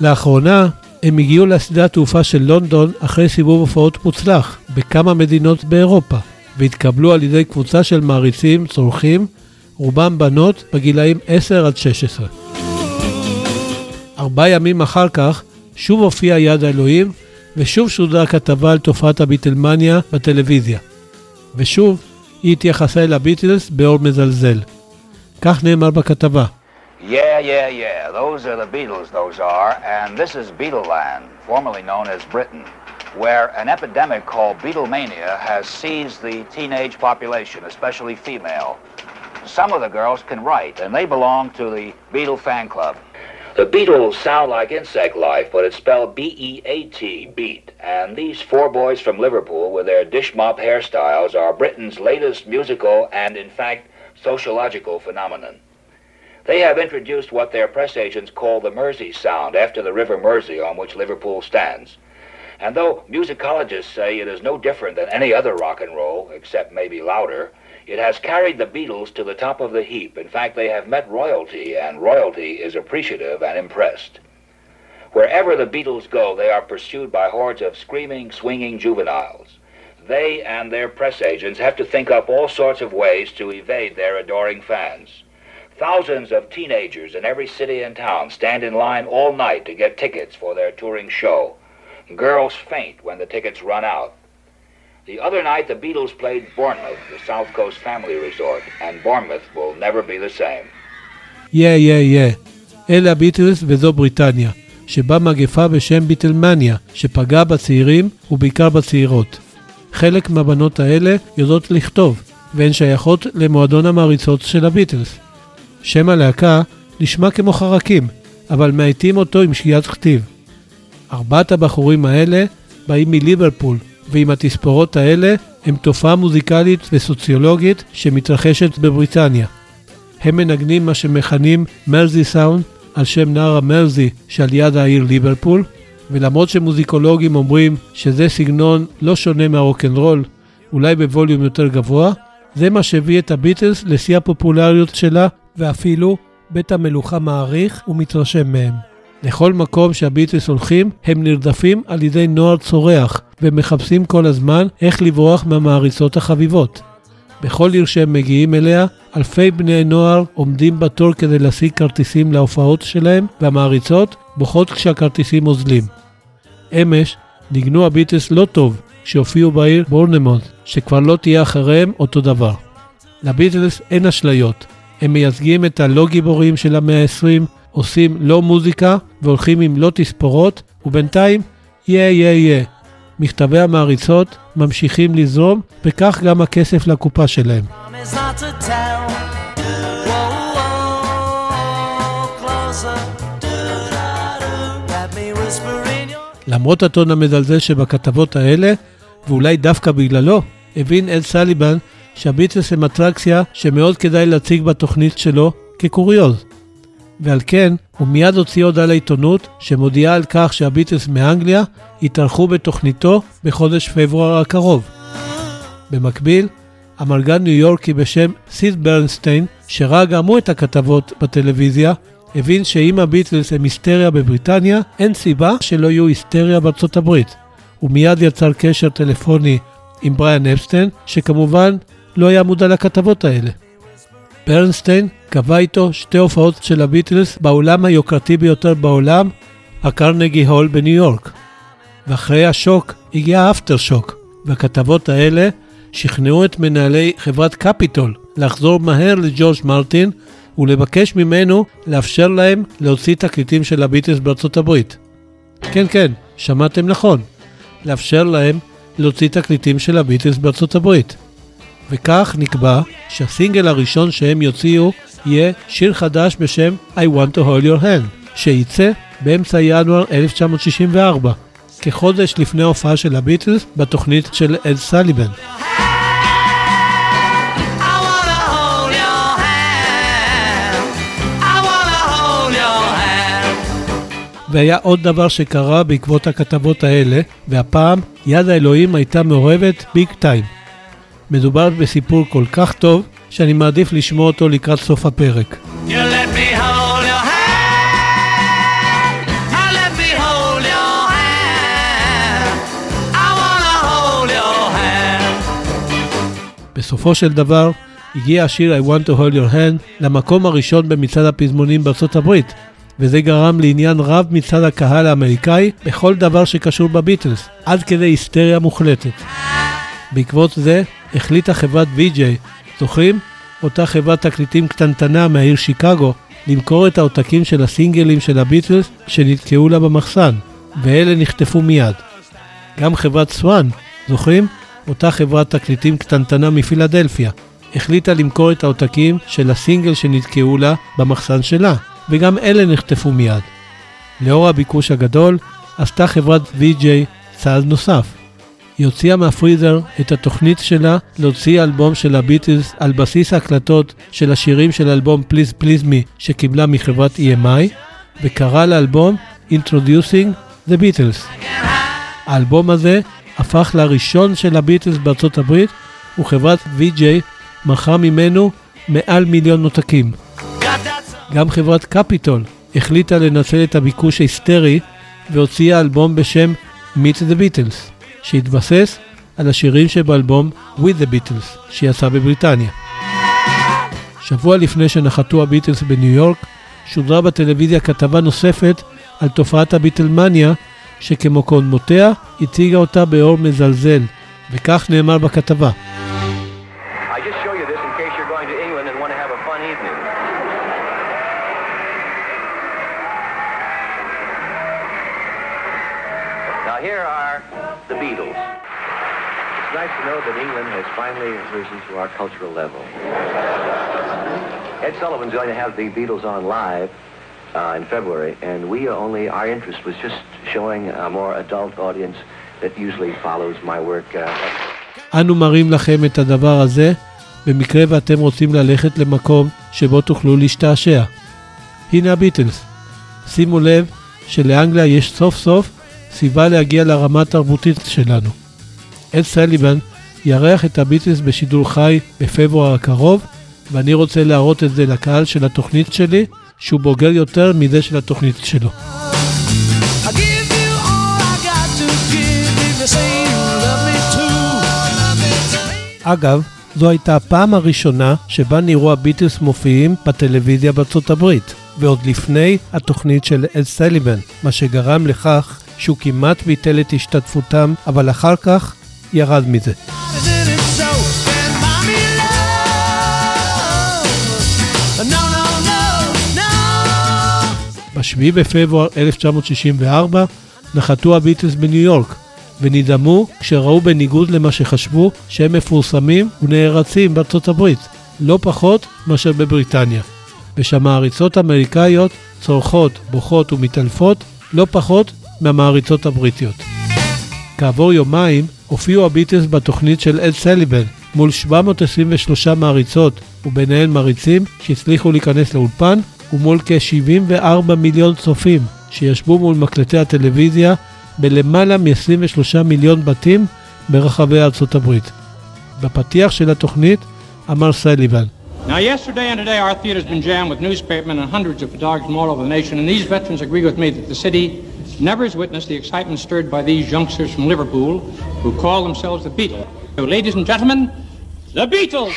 לאחרונה הם הגיעו לשדה התעופה של לונדון אחרי סיבוב הופעות מוצלח בכמה מדינות באירופה, והתקבלו על ידי קבוצה של מעריצים צורכים, רובם בנות בגילאים 10 עד 16. ארבעה ימים אחר כך שוב הופיע יד האלוהים, ושוב שודרה כתבה על תופעת הביטלמניה בטלוויזיה. ושוב היא התייחסה אל הביטלס באור מזלזל. כך נאמר בכתבה. Yeah, yeah, yeah. Those are the Beatles, those are. And this is Beatleland, formerly known as Britain, where an epidemic called Beatlemania has seized the teenage population, especially female. Some of the girls can write, and they belong to the Beatle fan club. The Beatles sound like insect life, but it's spelled B-E-A-T, beat. And these four boys from Liverpool with their dish mop hairstyles are Britain's latest musical and, in fact, sociological phenomenon. They have introduced what their press agents call the Mersey sound after the River Mersey on which Liverpool stands. And though musicologists say it is no different than any other rock and roll, except maybe louder, it has carried the Beatles to the top of the heap. In fact, they have met royalty, and royalty is appreciative and impressed. Wherever the Beatles go, they are pursued by hordes of screaming, swinging juveniles. They and their press agents have to think up all sorts of ways to evade their adoring fans. Thousands of teenagers in every city and town stand in line all night to get tickets for their touring show. Girls faint when the tickets run out. The other night, the Beatles played Bournemouth, the South Coast family resort, and Bournemouth will never be the same. יא יא יא. אלה הביטלס וזו בריטניה, שבה מגפה בשם ביטלמניה, שפגעה בצעירים ובעיקר בצעירות. חלק מהבנות האלה יודעות לכתוב, והן שייכות למועדון המעריצות של הביטלס. שם הלהקה נשמע כמו חרקים, אבל מאייתים אותו עם שגיאת כתיב. ארבעת הבחורים האלה באים מליברפול, ועם התספורות האלה הם תופעה מוזיקלית וסוציולוגית שמתרחשת בבריטניה. הם מנגנים מה שמכנים מרזי סאונד על שם נהר המרזי שעל יד העיר ליברפול, ולמרות שמוזיקולוגים אומרים שזה סגנון לא שונה מהרוקנרול, אולי בווליום יותר גבוה, זה מה שהביא את הביטלס לשיא הפופולריות שלה, ואפילו בית המלוכה מעריך ומתרשם מהם. לכל מקום שהביטלס הולכים, הם נרדפים על ידי נוער צורח, ומחפשים כל הזמן איך לברוח מהמעריצות החביבות. בכל עיר שהם מגיעים אליה, אלפי בני נוער עומדים בתור כדי להשיג כרטיסים להופעות שלהם, והמעריצות בוכות כשהכרטיסים אוזלים. אמש ניגנו הביטלס לא טוב כשהופיעו בעיר בורנמוט, שכבר לא תהיה אחריהם אותו דבר. לביטלס אין אשליות, הם מייצגים את הלא גיבורים של המאה ה-20, עושים לא מוזיקה והולכים עם לא תספורות, ובינתיים, יא יא יא. מכתבי המעריצות ממשיכים לזרום, וכך גם הכסף לקופה שלהם. למרות הטון המזלזל שבכתבות האלה, ואולי דווקא בגללו, הבין אד סליבן שהביטלס הם אטרקציה שמאוד כדאי להציג בתוכנית שלו כקוריוז. ועל כן, הוא מיד הוציא הודעה לעיתונות שמודיעה על כך שהביטלס מאנגליה יתארחו בתוכניתו בחודש פברואר הקרוב. במקביל, אמרגן ניו יורקי בשם סיד ברנסטיין, שראה גם הוא את הכתבות בטלוויזיה, הבין שאם הביטלס הם היסטריה בבריטניה, אין סיבה שלא יהיו היסטריה בארצות הברית. הוא מיד יצר קשר טלפוני עם בריאן אפסטיין, שכמובן לא היה מודע לכתבות האלה. ברנסטיין קבע איתו שתי הופעות של הביטלס באולם היוקרתי ביותר בעולם, הקרנגי הול בניו יורק. ואחרי השוק הגיע האפטר שוק, והכתבות האלה שכנעו את מנהלי חברת קפיטול לחזור מהר לג'ורג' מרטין ולבקש ממנו לאפשר להם להוציא תקליטים של הביטלס בארצות הברית. כן, כן, שמעתם נכון. לאפשר להם להוציא תקליטים של הביטלס בארצות הברית. וכך נקבע שהסינגל הראשון שהם יוציאו יהיה שיר חדש בשם I want to hold your hand, שייצא באמצע ינואר 1964, כחודש לפני ההופעה של הביטלס בתוכנית של אד סליבן. והיה עוד דבר שקרה בעקבות הכתבות האלה, והפעם יד האלוהים הייתה מעורבת ביג טיים. מדובר בסיפור כל כך טוב, שאני מעדיף לשמוע אותו לקראת סוף הפרק. You let me hold your hand. I let me hold your hand. I wanna hold your hand. בסופו של דבר, הגיע השיר I want to hold your hand למקום הראשון במצעד הפזמונים בארצות הברית, וזה גרם לעניין רב מצד הקהל האמריקאי בכל דבר שקשור בביטלס, עד כדי היסטריה מוחלטת. בעקבות זה החליטה חברת VJ, זוכרים? אותה חברת תקליטים קטנטנה מהעיר שיקגו, למכור את העותקים של הסינגלים של הביטלס שנתקעו לה במחסן, ואלה נחטפו מיד. גם חברת סואן, זוכרים? אותה חברת תקליטים קטנטנה מפילדלפיה, החליטה למכור את העותקים של הסינגל שנתקעו לה במחסן שלה, וגם אלה נחטפו מיד. לאור הביקוש הגדול, עשתה חברת VJ צעד נוסף. היא הוציאה מהפריזר את התוכנית שלה להוציא אלבום של הביטלס על בסיס ההקלטות של השירים של אלבום פליז פליז מי שקיבלה מחברת EMI, וקרא לאלבום Introducing the Beatles. האלבום הזה הפך לראשון של הביטלס בארצות הברית, וחברת VJ מכרה ממנו מעל מיליון that גם חברת קפיטול החליטה לנצל את הביקוש ההיסטרי והוציאה אלבום בשם Meet the Beatles, שהתבסס על השירים שבאלבום With the Beatles, שיצא בבריטניה. שבוע לפני שנחתו הביטלס בניו יורק, שודרה בטלוויזיה כתבה נוספת על תופעת הביטלמניה, שכמו קודמותיה, הציגה אותה באור מזלזל, וכך נאמר בכתבה. Finally risen to our cultural level. Ed Sullivan's going to have the Beatles on live uh, in February, and we only our interest was just showing a more adult audience that usually follows my work. Uh, אנו מראים לכם את הדבר הזה, במקרה ואתם רוצים ללכת למקום שבו תוכלו להשתעשע. הנה הביטלס. שימו לב שלאנגליה יש סוף סוף סיבה להגיע לרמה התרבותית שלנו. אד סליבן יארח את הביטלס בשידור חי בפברואר הקרוב, ואני רוצה להראות את זה לקהל של התוכנית שלי, שהוא בוגר יותר מזה של התוכנית שלו. אגב, זו הייתה הפעם הראשונה שבה נראו הביטלס מופיעים בטלוויזיה בארצות הברית, ועוד לפני התוכנית של אד סליבן, מה שגרם לכך שהוא כמעט ביטל את השתתפותם, אבל אחר כך ירד מזה. Isn't it so? And mommy love. No, no, no, no. ב-7 בפברואר 1964 נחתו הביטלס בניו יורק, ונדהמו כשראו בניגוד למה שחשבו שהם מפורסמים ונערצים בארצות הברית, לא פחות מאשר בבריטניה. ושהמעריצות האמריקאיות צורחות, בוכות ומתעלפות לא פחות מהמעריצות הבריטיות. כעבור יומיים הופיעו הביטלס בתוכנית של אד סליבן מול 723 מעריצות, וביניהן מעריצים שהצליחו להיכנס לאולפן, ומול כ-74 מיליון צופים שישבו מול מקלטי הטלוויזיה בלמעלה מ-23 מיליון בתים ברחבי ארצות הברית. בפתיח של התוכנית אמר סליבן, Now, yesterday and today, our theater's been jammed with newspapermen and hundreds of photographers from all over the nation, and these veterans agree with me that the city never has witnessed the excitement stirred by these youngsters from Liverpool who call themselves the Beatles. So, ladies and gentlemen, the Beatles!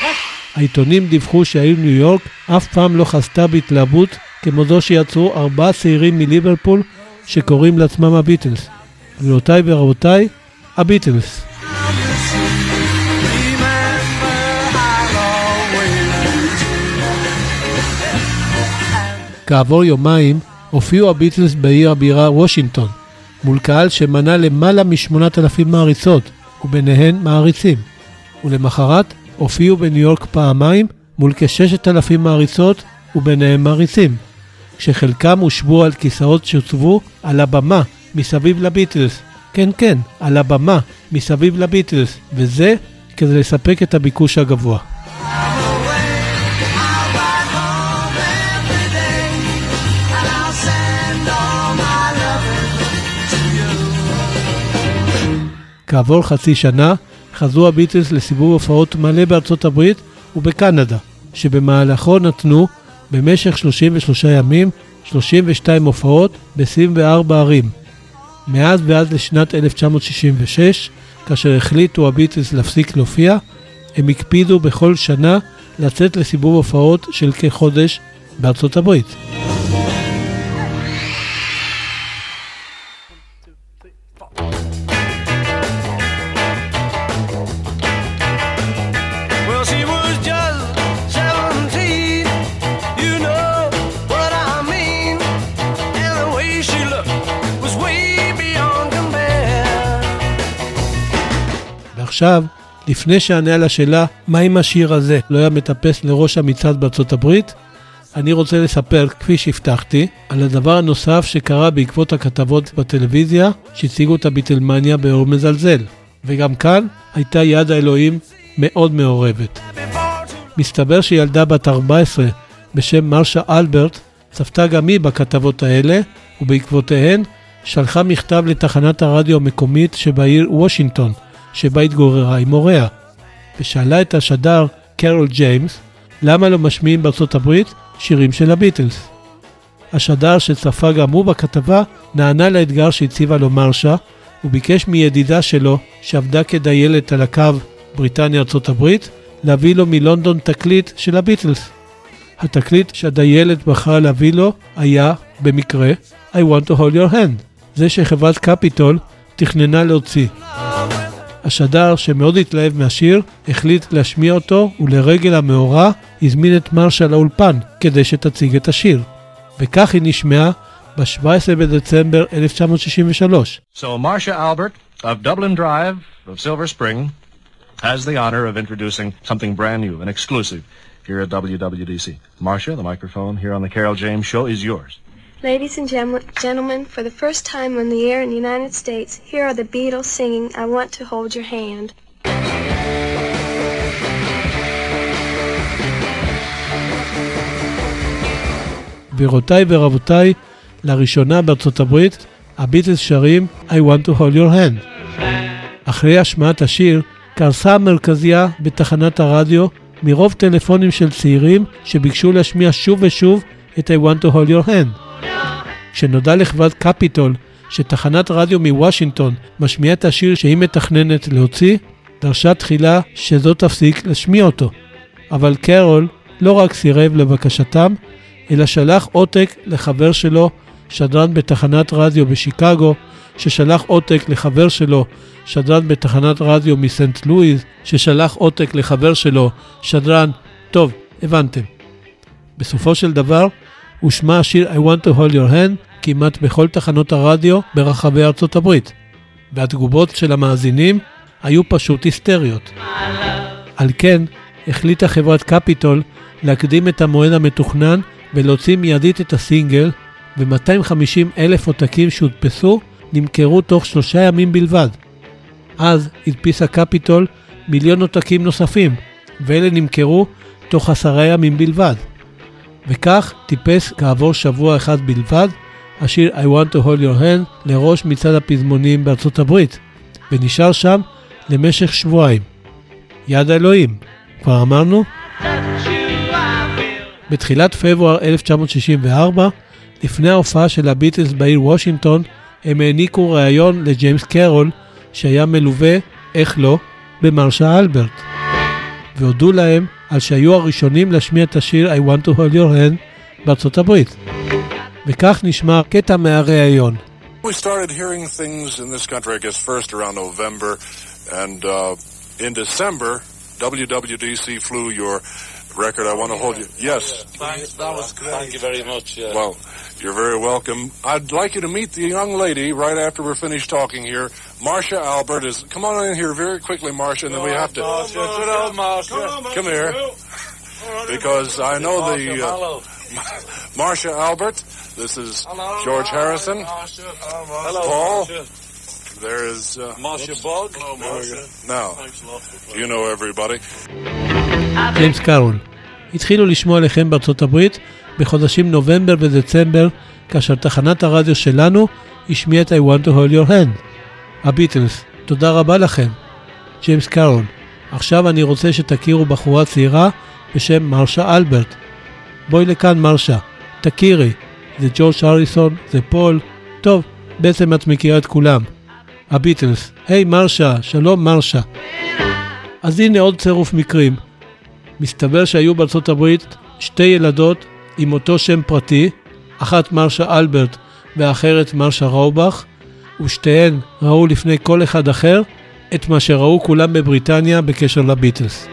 העיתונים דיווחו שהעיר ניו יורק אף פעם לא חזתה בהתלהבות כמו זו שיצרו ארבעה צעירים מליברפול שקוראים לעצמם הביטלס. גבירותיי ורבותיי, הביטלס. כעבור יומיים הופיעו הביטלס בעיר הבירה וושינגטון, מול קהל שמנה למעלה מ-8,000 מעריצות, וביניהן מעריצים. ולמחרת הופיעו בניו יורק פעמיים מול כ-6,000 מעריצות, וביניהם מעריצים, כשחלקם הושבו על כיסאות שהוצבו על הבמה מסביב לביטלס. כן, כן, על הבמה מסביב לביטלס, וזה כדי לספק את הביקוש הגבוה. כעבור חצי שנה חזרו הביטלס לסיבוב הופעות מלא בארצות הברית ובקנדה, שבמהלכו נתנו במשך 33 ימים 32 הופעות ב-24 ערים. מאז ועד לשנת 1966, כאשר החליטו הביטלס להפסיק להופיע, הם הקפידו בכל שנה לצאת לסיבוב הופעות של כחודש בארצות הברית. ועכשיו, לפני שאענה על השאלה מה אם השיר הזה לא היה מטפס לראש המצעד בארצות הברית, אני רוצה לספר, כפי שהבטחתי, על הדבר הנוסף שקרה בעקבות הכתבות בטלוויזיה שהציגו את הביטלמניה באור מזלזל. וגם כאן הייתה יד האלוהים מאוד מעורבת. מסתבר שילדה בת 14 בשם מרשה אלברט צפתה גם היא בכתבות האלה, ובעקבותיהן שלחה מכתב לתחנת הרדיו המקומית שבעיר וושינגטון, שבה התגוררה עם הוריה, ושאלה את השדר קרול ג'יימס למה לא משמיעים בארצות הברית שירים של הביטלס. השדר שצפה גם הוא בכתבה נענה לאתגר שהציבה לו מרשה, וביקש מידידה שלו, שעבדה כדיילת על הקו בריטניה-ארצות הברית, להביא לו מלונדון תקליט של הביטלס. התקליט שהדיילת בחרה להביא לו היה, במקרה, I want to hold your hand, זה שחברת קפיטול תכננה להוציא. השדר, שמאוד התלהב מהשיר, החליט להשמיע אותו, ולרגל המאורע הזמין את מרשה לאולפן כדי שתציג את השיר. וכך היא נשמעה ב-17 בדצמבר 1963. So Marcia Albert of Dublin Drive of Silver Spring has the honor of introducing something brand new and exclusive here at WWDC. Marcia, the microphone here on the Carol James Show is yours. Ladies and gentlemen, for the first time on the air in the United States, here are the Beatles singing I Want to Hold Your Hand. גבירותיי ורבותיי, לראשונה בארצות הברית, הביטלס שרים I want to hold your hand. אחרי השמעת השיר, קרסה המרכזייה בתחנת הרדיו מרוב טלפונים של צעירים שביקשו להשמיע שוב ושוב את I want to hold your hand. כשנודע לחברת קפיטול שתחנת רדיו מוושינגטון משמיעה את השיר שהיא מתכננת להוציא, דרשה תחילה שזו תפסיק להשמיע אותו. אבל קרול לא רק סירב לבקשתם, אלא שלח עותק לחבר שלו, שדרן בתחנת רדיו בשיקגו, ששלח עותק לחבר שלו, שדרן בתחנת רדיו מסנט לואיז, ששלח עותק לחבר שלו, שדרן, טוב, הבנתם. בסופו של דבר, הושמע השיר I want to hold your hand כמעט בכל תחנות הרדיו ברחבי ארצות הברית, והתגובות של המאזינים היו פשוט היסטריות. על כן, החליטה חברת קפיטול להקדים את המועד המתוכנן ולהוציא מיידית את הסינגל, ו-250 אלף עותקים שהודפסו נמכרו תוך שלושה ימים בלבד. אז הדפיסה קפיטול מיליון עותקים נוספים, ואלה נמכרו תוך עשרה ימים בלבד. וכך טיפס כעבור שבוע אחד בלבד השיר I want to hold your hand לראש מצעד הפזמונים בארצות הברית, ונשאר שם למשך שבועיים. יד האלוהים, כבר אמרנו? בתחילת פברואר 1964, לפני ההופעה של הביטלס בעיר וושינגטון, הם העניקו ראיון לג'יימס קרול, שהיה מלווה, איך לא, במרשה אלברט. והודו להם על שהיו הראשונים להשמיע את השיר I want to hold your hand בארצות הברית. וכך נשמע קטע מהראיון. We started hearing things in this country, I guess, first around November, and uh, in December, WWDC flew your record. I want to hold you. Yes. Thanks, that was great. Thank you very much. Yeah. Well, you're very welcome. I'd like you to meet the young lady right after we're finished talking here. Marcia Albert is. Come on in here very quickly, Marcia, and then we have to. Marcia, good old Marcia. Come here. Because I know the. Marcia, Uh, hello. Marcia Albert. This is George Harrison. Hello, Paul. There is. Uh, Marcia Bog. Hello, Marcia. Now, you know everybody. ג'יימס קארול. התחילו לשמוע עליכם בארצות הברית בחודשים נובמבר ודצמבר, כאשר תחנת הרדיו שלנו השמיעה את I want to hold your hand. הביטלס, תודה רבה לכם. ג'יימס קארול, עכשיו אני רוצה שתכירו בחורה צעירה בשם מרשה אלברט. בואי לכאן מרשה, תכירי, זה ג'ורג' אריסון, זה פול, טוב, בעצם את מכירה את כולם. הביטלס, היי מרשה, שלום מרשה. אז הנה עוד צירוף מקרים. מסתבר שהיו בארצות הברית שתי ילדות עם אותו שם פרטי, אחת מרשה אלברט והאחרת מרשה ראובך, ושתיהן ראו לפני כל אחד אחר את מה שראו כולם בבריטניה בקשר לביטלס.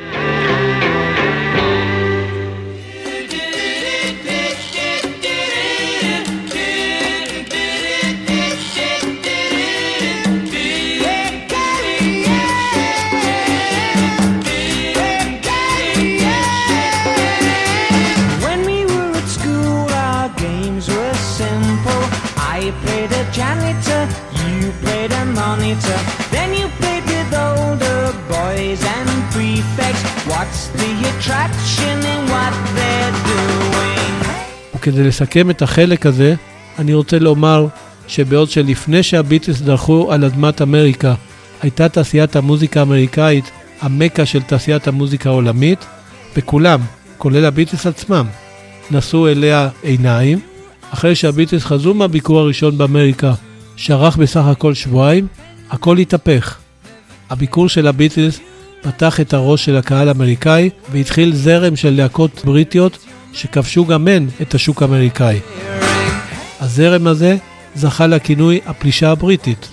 A monitor. Then you played with older boys and prefects. What's the attraction in what they're doing? וכדי לסכם את החלק הזה, אני רוצה לומר שבעוד שלפני שהביטלס דרכו על אדמת אמריקה, הייתה תעשיית המוזיקה האמריקאית המקה של תעשיית המוזיקה העולמית, וכולם, כולל הביטלס עצמם, נשאו אליה עיניים. אחרי שהביטלס חזרו מהביקור הראשון באמריקה, שארך בסך הכל שבועיים, הכל התהפך. הביקור של הביטלס פתח את הראש של הקהל האמריקאי והתחיל זרם של להקות בריטיות שכבשו גם הן את השוק האמריקאי. הזרם הזה זכה לכינוי הפלישה הבריטית,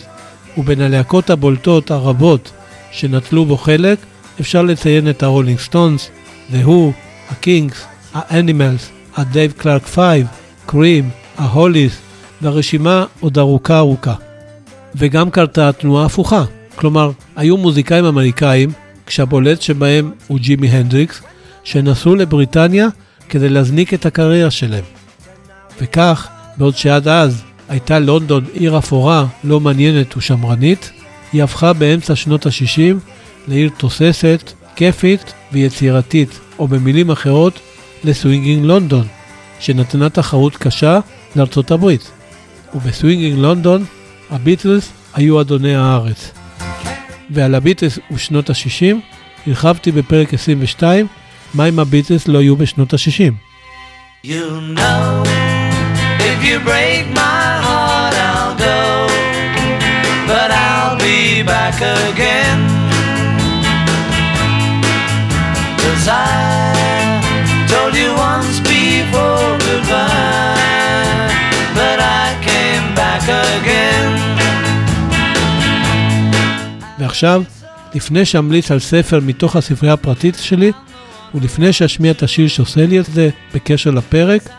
ובין הלהקות הבולטות הרבות שנטלו בו חלק אפשר לציין את הרולינג סטונס, The Who, הקינקס, האנימלס, הדייב קלארק פייב, קרים, ההוליס, והרשימה עוד ארוכה ארוכה. וגם קרתה תנועה הפוכה, כלומר, היו מוזיקאים אמריקאים, כשהבולט שבהם הוא ג'ימי הנדריקס, שנסעו לבריטניה כדי להזניק את הקריירה שלהם. וכך, בעוד שעד אז הייתה לונדון עיר אפורה, לא מעניינת ושמרנית, היא הפכה באמצע שנות ה-60 לעיר תוססת, כיפית ויצירתית, או במילים אחרות, ל Swinging London, שנתנה תחרות קשה לארצות הברית. וב Swinging London, הביטלס היו אדוני הארץ. ועל הביטלס ושנות ה-60 הרחבתי בפרק 22, מה אם הביטלס לא יהיו בשנות ה-60. You know if you break my heart, I'll go, but I'll be back again. ועכשיו, לפני שאמליץ על ספר מתוך הספרייה הפרטית שלי, ולפני שאשמיע את השיר שעושה לי את זה בקשר לפרק,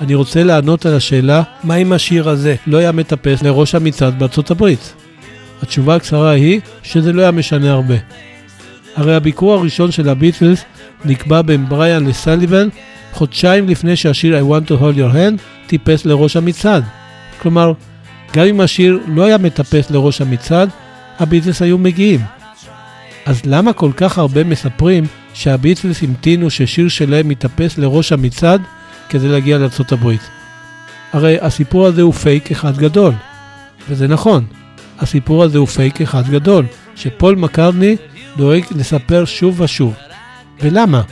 אני רוצה לענות על השאלה, מה אם השיר הזה לא היה מטפס לראש המצעד בארצות הברית? התשובה הקצרה היא שזה לא היה משנה הרבה. הרי הביקור הראשון של הביטלס נקבע בין בריאן לסליבן חודשיים לפני שהשיר I want to hold your hand טיפס לראש המצעד. כלומר, גם אם השיר לא היה מטפס לראש המצעד, הביטלס היו מגיעים. אז למה כל כך הרבה מספרים שהביטלס המתינו ששיר שלהם יתאפס לראש המצעד כדי להגיע לארצות הברית? הרי הסיפור הזה הוא פייק אחד גדול. וזה נכון, הסיפור הזה הוא פייק אחד גדול, שפול מקרדני דואג לספר שוב ושוב. ולמה?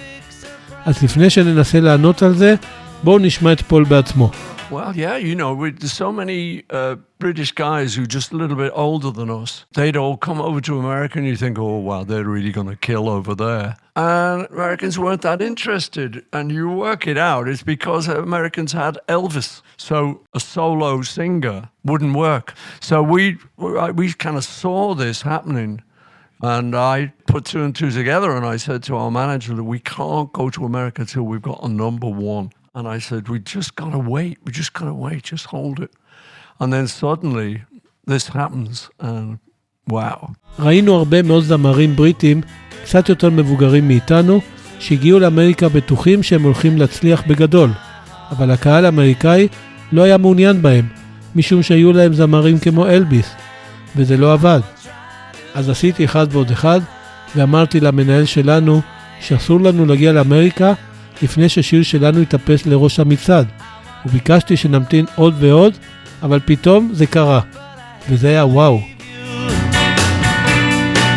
אז לפני שננסה לענות על זה, בואו נשמע את פול בעצמו. Well, yeah, you know, there's so many uh, British guys who just a little bit older than us. They'd all come over to America, and you think, oh, wow, they're really going to kill over there. And Americans weren't that interested. And you work it out, it's because Americans had Elvis. So a solo singer wouldn't work. So we, we kind of saw this happening. And I put two and two together, and I said to our manager that we can't go to America till we've got a number one. And I said, we just gotta wait. We just gotta wait. Just hold it. And then suddenly this happens, and wow. ראינו הרבה מאוד זמרים בריטים, קצת יותר מבוגרים מאיתנו, שהגיעו לאמריקה בטוחים שהם הולכים להצליח בגדול, אבל הקהל האמריקאי לא היה מעוניין בהם, משום שהיו להם זמרים כמו אלביס, וזה לא עבד. אז עשיתי אחד ועוד אחד, ואמרתי למנהל שלנו שאסור לנו להגיע לאמריקה לפני ששיר שלנו יתאפס לראש המצעד, וביקשתי שנמתין עוד ועוד, אבל פתאום זה קרה, וזה היה וואו.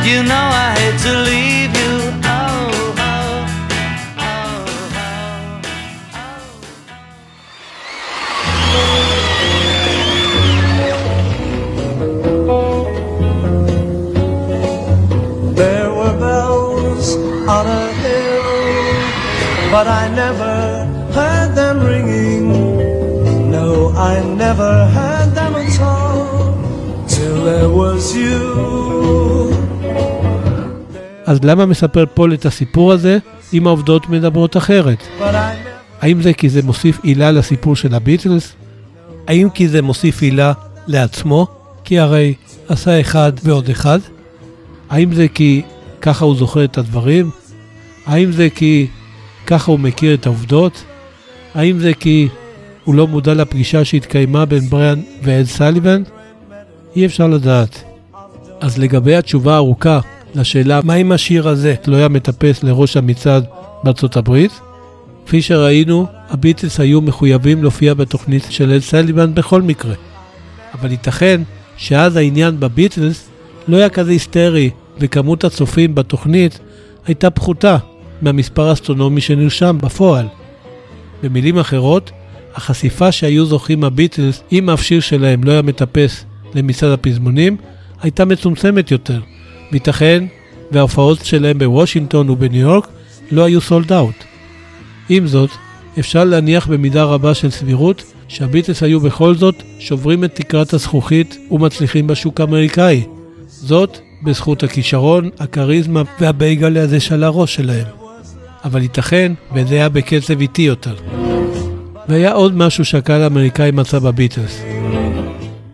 You know I hate to leave but I never heard them ringing. No, I never heard them at all till there was you. אז למה מספר פול את הסיפור הזה אם העובדות מדברות אחרת? האם זה כי זה מוסיף עילה לסיפור של הביטלס? האם כי זה מוסיף עילה לעצמו? כי הרי עשה אחד ועוד אחד? האם זה כי ככה הוא זוכר את הדברים? האם זה כי ככה הוא מכיר את העובדות? האם זה כי הוא לא מודע לפגישה שהתקיימה בין בריאן ואד סליבן? אי אפשר לדעת. אז לגבי התשובה הארוכה לשאלה מה אם השיר הזה היה מטפס לראש המצעד בארצות הברית, כפי שראינו, הביטלס היו מחויבים להופיע בתוכנית של אל סליבן בכל מקרה. אבל ייתכן שאז העניין בביטלס לא היה כזה היסטרי, וכמות הצופים בתוכנית הייתה פחותה מהמספר האסטרונומי שנרשם בפועל. במילים אחרות, החשיפה שהיו זוכים הביטלס אם אף שיר שלהם לא היה מטפס למצעד הפזמונים, הייתה מצומצמת יותר. וייתכן וההופעות שלהם בוושינגטון ובניו יורק לא היו sold out. עם זאת, אפשר להניח במידה רבה של סבירות שהביטלס היו בכל זאת שוברים את תקרת הזכוכית ומצליחים בשוק האמריקאי. זאת בזכות הכישרון, הכריזמה והבייגלה הזה של הראש שלהם. אבל ייתכן וזה היה בקצב איטי יותר. והיה עוד משהו שהקהל האמריקאי מצא בביטלס.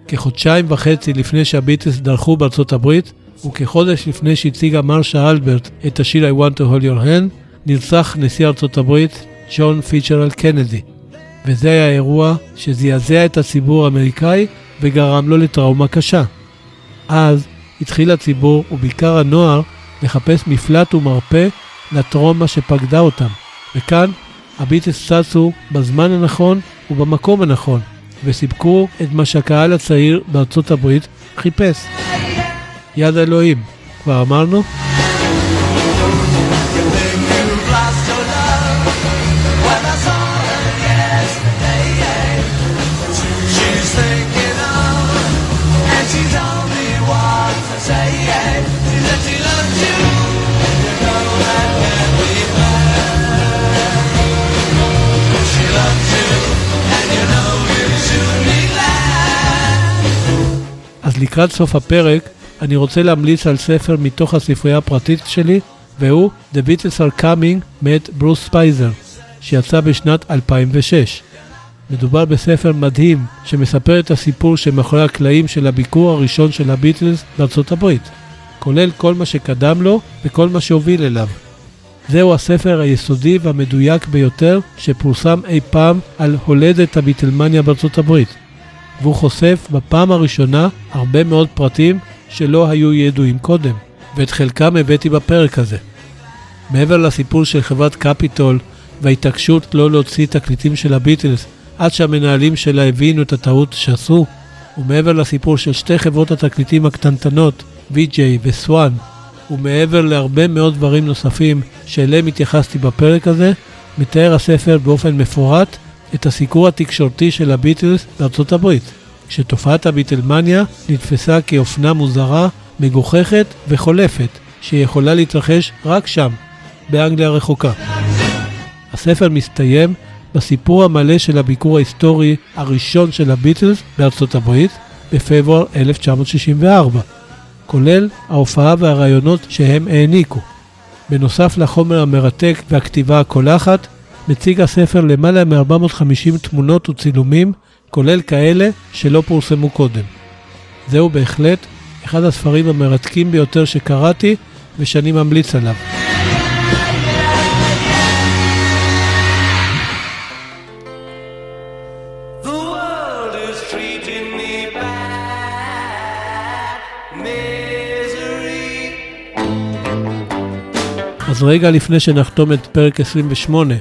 כחודשיים וחצי לפני שהביטלס דרכו בארצות הברית, וכחודש לפני שהציגה מרשה אלברט את השיר I want to hold your hand, נרצח נשיא ארצות הברית ג'ון פיצ'רל קנדי. וזה היה אירוע שזעזע את הציבור האמריקאי וגרם לו לטראומה קשה. אז התחיל הציבור, ובעיקר הנוער, לחפש מפלט ומרפא לטראומה שפקדה אותם. וכאן הביטלס צצו בזמן הנכון ובמקום הנכון, וסיפקו את מה שהקהל הצעיר בארצות הברית חיפש. יד אלוהים, כבר אמרנו? לקראת סוף הפרק, אני רוצה להמליץ על ספר מתוך הספרייה הפרטית שלי, והוא The Beatles are Coming מאת ברוס ספייזר, שיצא בשנת 2006. מדובר בספר מדהים שמספר את הסיפור שמאחורי הקלעים של הביקור הראשון של הביטלס בארצות הברית, כולל כל מה שקדם לו וכל מה שהוביל אליו. זהו הספר היסודי והמדויק ביותר שפורסם אי פעם על הולדת הביטלמניה בארצות הברית. והוא חושף בפעם הראשונה הרבה מאוד פרטים שלא היו ידועים קודם, ואת חלקם הבאתי בפרק הזה. מעבר לסיפור של חברת קפיטול וההתעקשות לא להוציא תקליטים של הביטלס עד שהמנהלים שלה הבינו את הטעות שעשו, ומעבר לסיפור של שתי חברות התקליטים הקטנטנות, VJ וסואן, ומעבר להרבה מאוד דברים נוספים שאליהם התייחסתי בפרק הזה, מתאר הספר באופן מפורט את הסיקור התקשורתי של הביטלס בארצות הברית, כשתופעת הביטלמניה נתפסה כאופנה מוזרה, מגוחכת וחולפת, שיכולה להתרחש רק שם, באנגליה הרחוקה. הספר מסתיים בסיפור המלא של הביקור ההיסטורי הראשון של הביטלס בארצות הברית בפברואר 1964, כולל ההופעה והרעיונות שהם העניקו. בנוסף לחומר המרתק והכתיבה הקולחת, מציג הספר למעלה מ-450 תמונות וצילומים, כולל כאלה שלא פורסמו קודם. זהו בהחלט אחד הספרים המרתקים ביותר שקראתי ושאני ממליץ עליו. אז רגע לפני שנחתום את פרק 28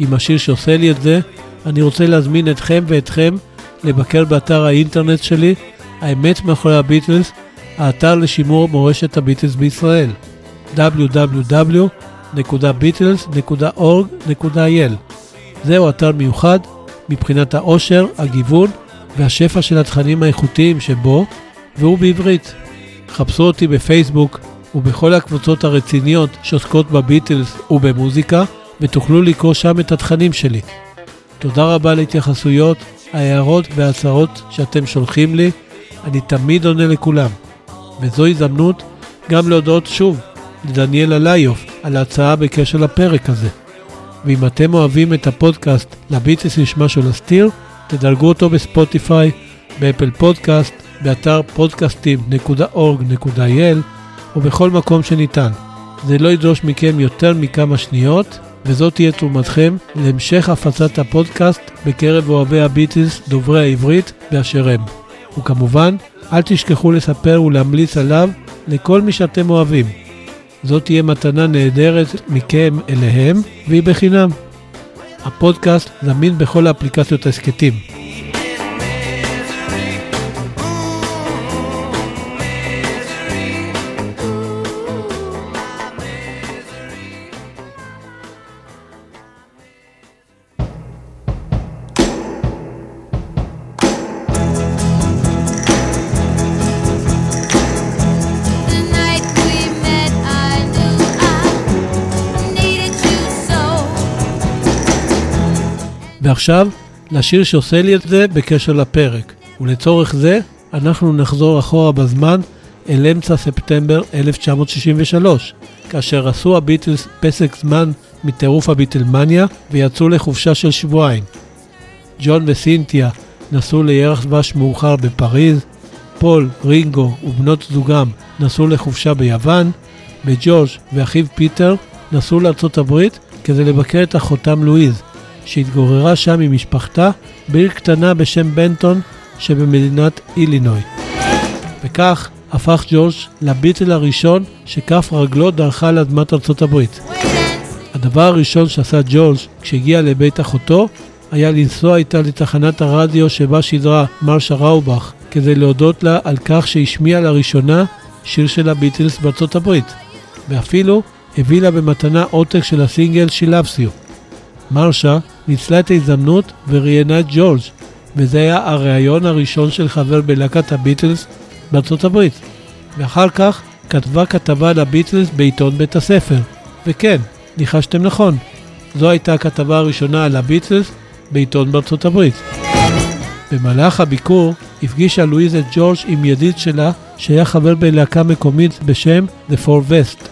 עם השיר שעושה לי את זה, אני רוצה להזמין אתכם ואתכם לבקר באתר האינטרנט שלי, האמת מאחורי הביטלס, האתר לשימור מורשת הביטלס בישראל, www.beatles.org.il. זהו אתר מיוחד מבחינת העושר, הגיוון והשפע של התכנים האיכותיים שבו, והוא בעברית. חפשו אותי בפייסבוק ובכל הקבוצות הרציניות שעוסקות בביטלס ובמוזיקה, ותוכלו לקרוא שם את התכנים שלי. תודה רבה להתייחסויות, ההערות וההצעות שאתם שולחים לי, אני תמיד עונה לכולם. וזו הזדמנות גם להודות שוב לדניאל אלאיוף על ההצעה בקשר לפרק הזה. ואם אתם אוהבים את הפודקאסט לביטס נשמע של הסטיר, תדרגו אותו בספוטיפיי, באפל פודקאסט, באתר podcastim.org.il או בכל מקום שניתן. זה לא ידרוש מכם יותר מכמה שניות, וזאת תהיה תרומתכם להמשך הפצת הפודקאסט בקרב אוהבי הביטלס דוברי העברית באשר הם. וכמובן, אל תשכחו לספר ולהמליץ עליו לכל מי שאתם אוהבים. זאת תהיה מתנה נהדרת מכם אליהם, והיא בחינם. הפודקאסט זמין בכל האפליקציות ההסכתים. ועכשיו, לשיר שעושה לי את זה בקשר לפרק. ולצורך זה, אנחנו נחזור אחורה בזמן אל אמצע ספטמבר 1963, כאשר עשו הביטלס פסק זמן מטירוף הביטלמניה ויצאו לחופשה של שבועיים. ג'ון וסינתיה נסעו לירח דבש מאוחר בפריז, פול, רינגו ובנות זוגם נסעו לחופשה ביוון, וג'ורג' ואחיו פיטר נסעו לארצות הברית כדי לבקר את אחותם לואיז, שהתגוררה שם עם משפחתה בעיר קטנה בשם בנטון שבמדינת אילינוי. וכך הפך ג'ורג' לביטל הראשון שכף רגלו דרכה על אדמת ארצות הברית. הדבר הראשון שעשה ג'ורג' כשהגיע לבית אחותו היה לנסוע איתה לתחנת הרדיו שבה שידרה מרשה ראובך כדי להודות לה על כך שהשמיעה לראשונה שיר של הביטלס בארצות הברית, ואפילו הביא לה במתנה עותק של הסינגל She. מרשה ניצלה את ההזדמנות וראיינה את ג'ורג', וזה היה הריאיון הראשון של חבר בלהקת הביטלס בארצות הברית. ואחר כך כתבה כתבה על הביטלס בעיתון בית הספר. וכן, ניחשתם נכון, זו הייתה הכתבה הראשונה על הביטלס בעיתון בארצות הברית. במהלך הביקור הפגישה לואיז את ג'ורג' עם ידיד שלה שהיה חבר בלהקה מקומית בשם The Four West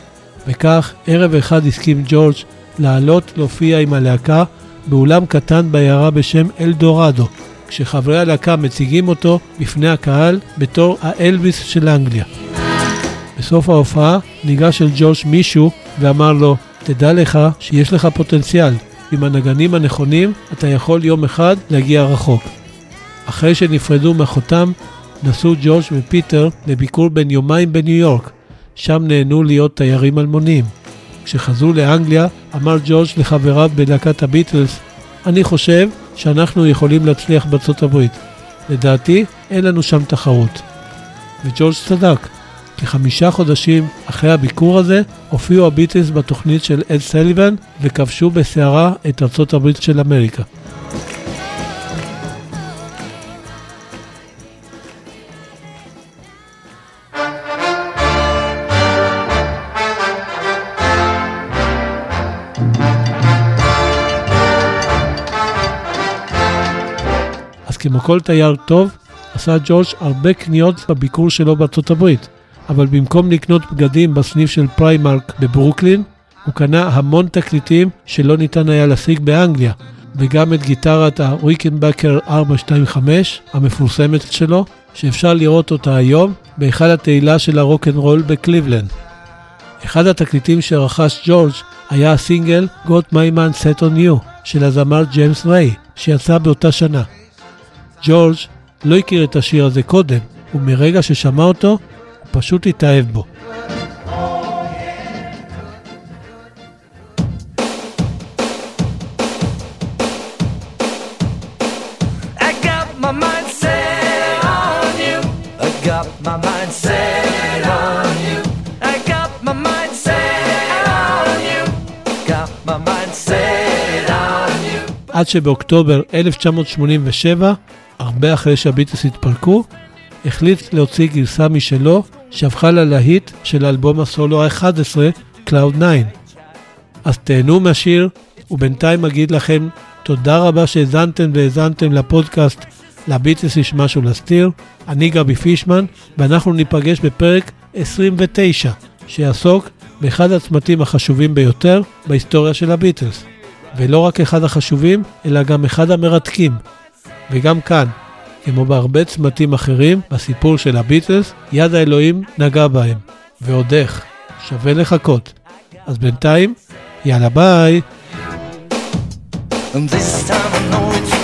וכך ערב אחד הסכים ג'ורג' לעלות להופיע עם הלהקה באולם קטן בעיירה בשם אלדורדו כשחברי הלהקה מציגים אותו בפני הקהל בתור האלוויס של אנגליה. בסוף ההופעה ניגש אל ג'ורג' מישהו ואמר לו תדע לך שיש לך פוטנציאל עם הנגנים הנכונים אתה יכול יום אחד להגיע רחוק. אחרי שנפרדו מאחותם, נסעו ג'ורג' ופיטר לביקור בן יומיים בניו יורק, שם נהנו להיות תיירים אלמוניים. כשחזרו לאנגליה, אמר ג'ורג' לחבריו בלהקת הביטלס, אני חושב שאנחנו יכולים להצליח בארצות הברית. לדעתי, אין לנו שם תחרות. וג'ורג' צדק. כחמישה חודשים אחרי הביקור הזה, הופיעו הביטלס בתוכנית של אד סליבן וכבשו בסערה את ארצות הברית של אמריקה. כמו כל תייר טוב, עשה ג'ורג' הרבה קניות בביקור שלו בארצות הברית, אבל במקום לקנות בגדים בסניף של פריימרק בברוקלין, הוא קנה המון תקליטים שלא ניתן היה להשיג באנגליה, וגם את גיטרת הריקנבקר 425 המפורסמת שלו, שאפשר לראות אותה היום בהיכל התהילה של הרוקנרול בקליבלנד. אחד התקליטים שרכש ג'ורג' היה הסינגל Got My Mind Set on You של הזמר ג'יימס ריי, שיצא באותה שנה. ג'ורג' לא הכיר את השיר הזה קודם, ומרגע ששמע אותו, הוא פשוט התאהב בו. עד שבאוקטובר 1987 הרבה אחרי שהביטלס התפרקו, החליט להוציא גרסה משלו שהפכה ללהיט של אלבום הסולו ה-11, Cloud 9. אז תהנו מהשיר ובינתיים אגיד לכם תודה רבה שהאזנתם והאזנתם לפודקאסט לביטלס יש משהו להסתיר. אני גבי פישמן, ואנחנו ניפגש בפרק 29, שיעסוק באחד הצמתים החשובים ביותר בהיסטוריה של הביטלס. ולא רק אחד החשובים, אלא גם אחד המרתקים. וגם כאן, כמו בהרבה צמתים אחרים בסיפור של הביטלס, יד האלוהים נגע בהם. ועוד איך, שווה לחכות. אז בינתיים, יאללה ביי. And this time I know it's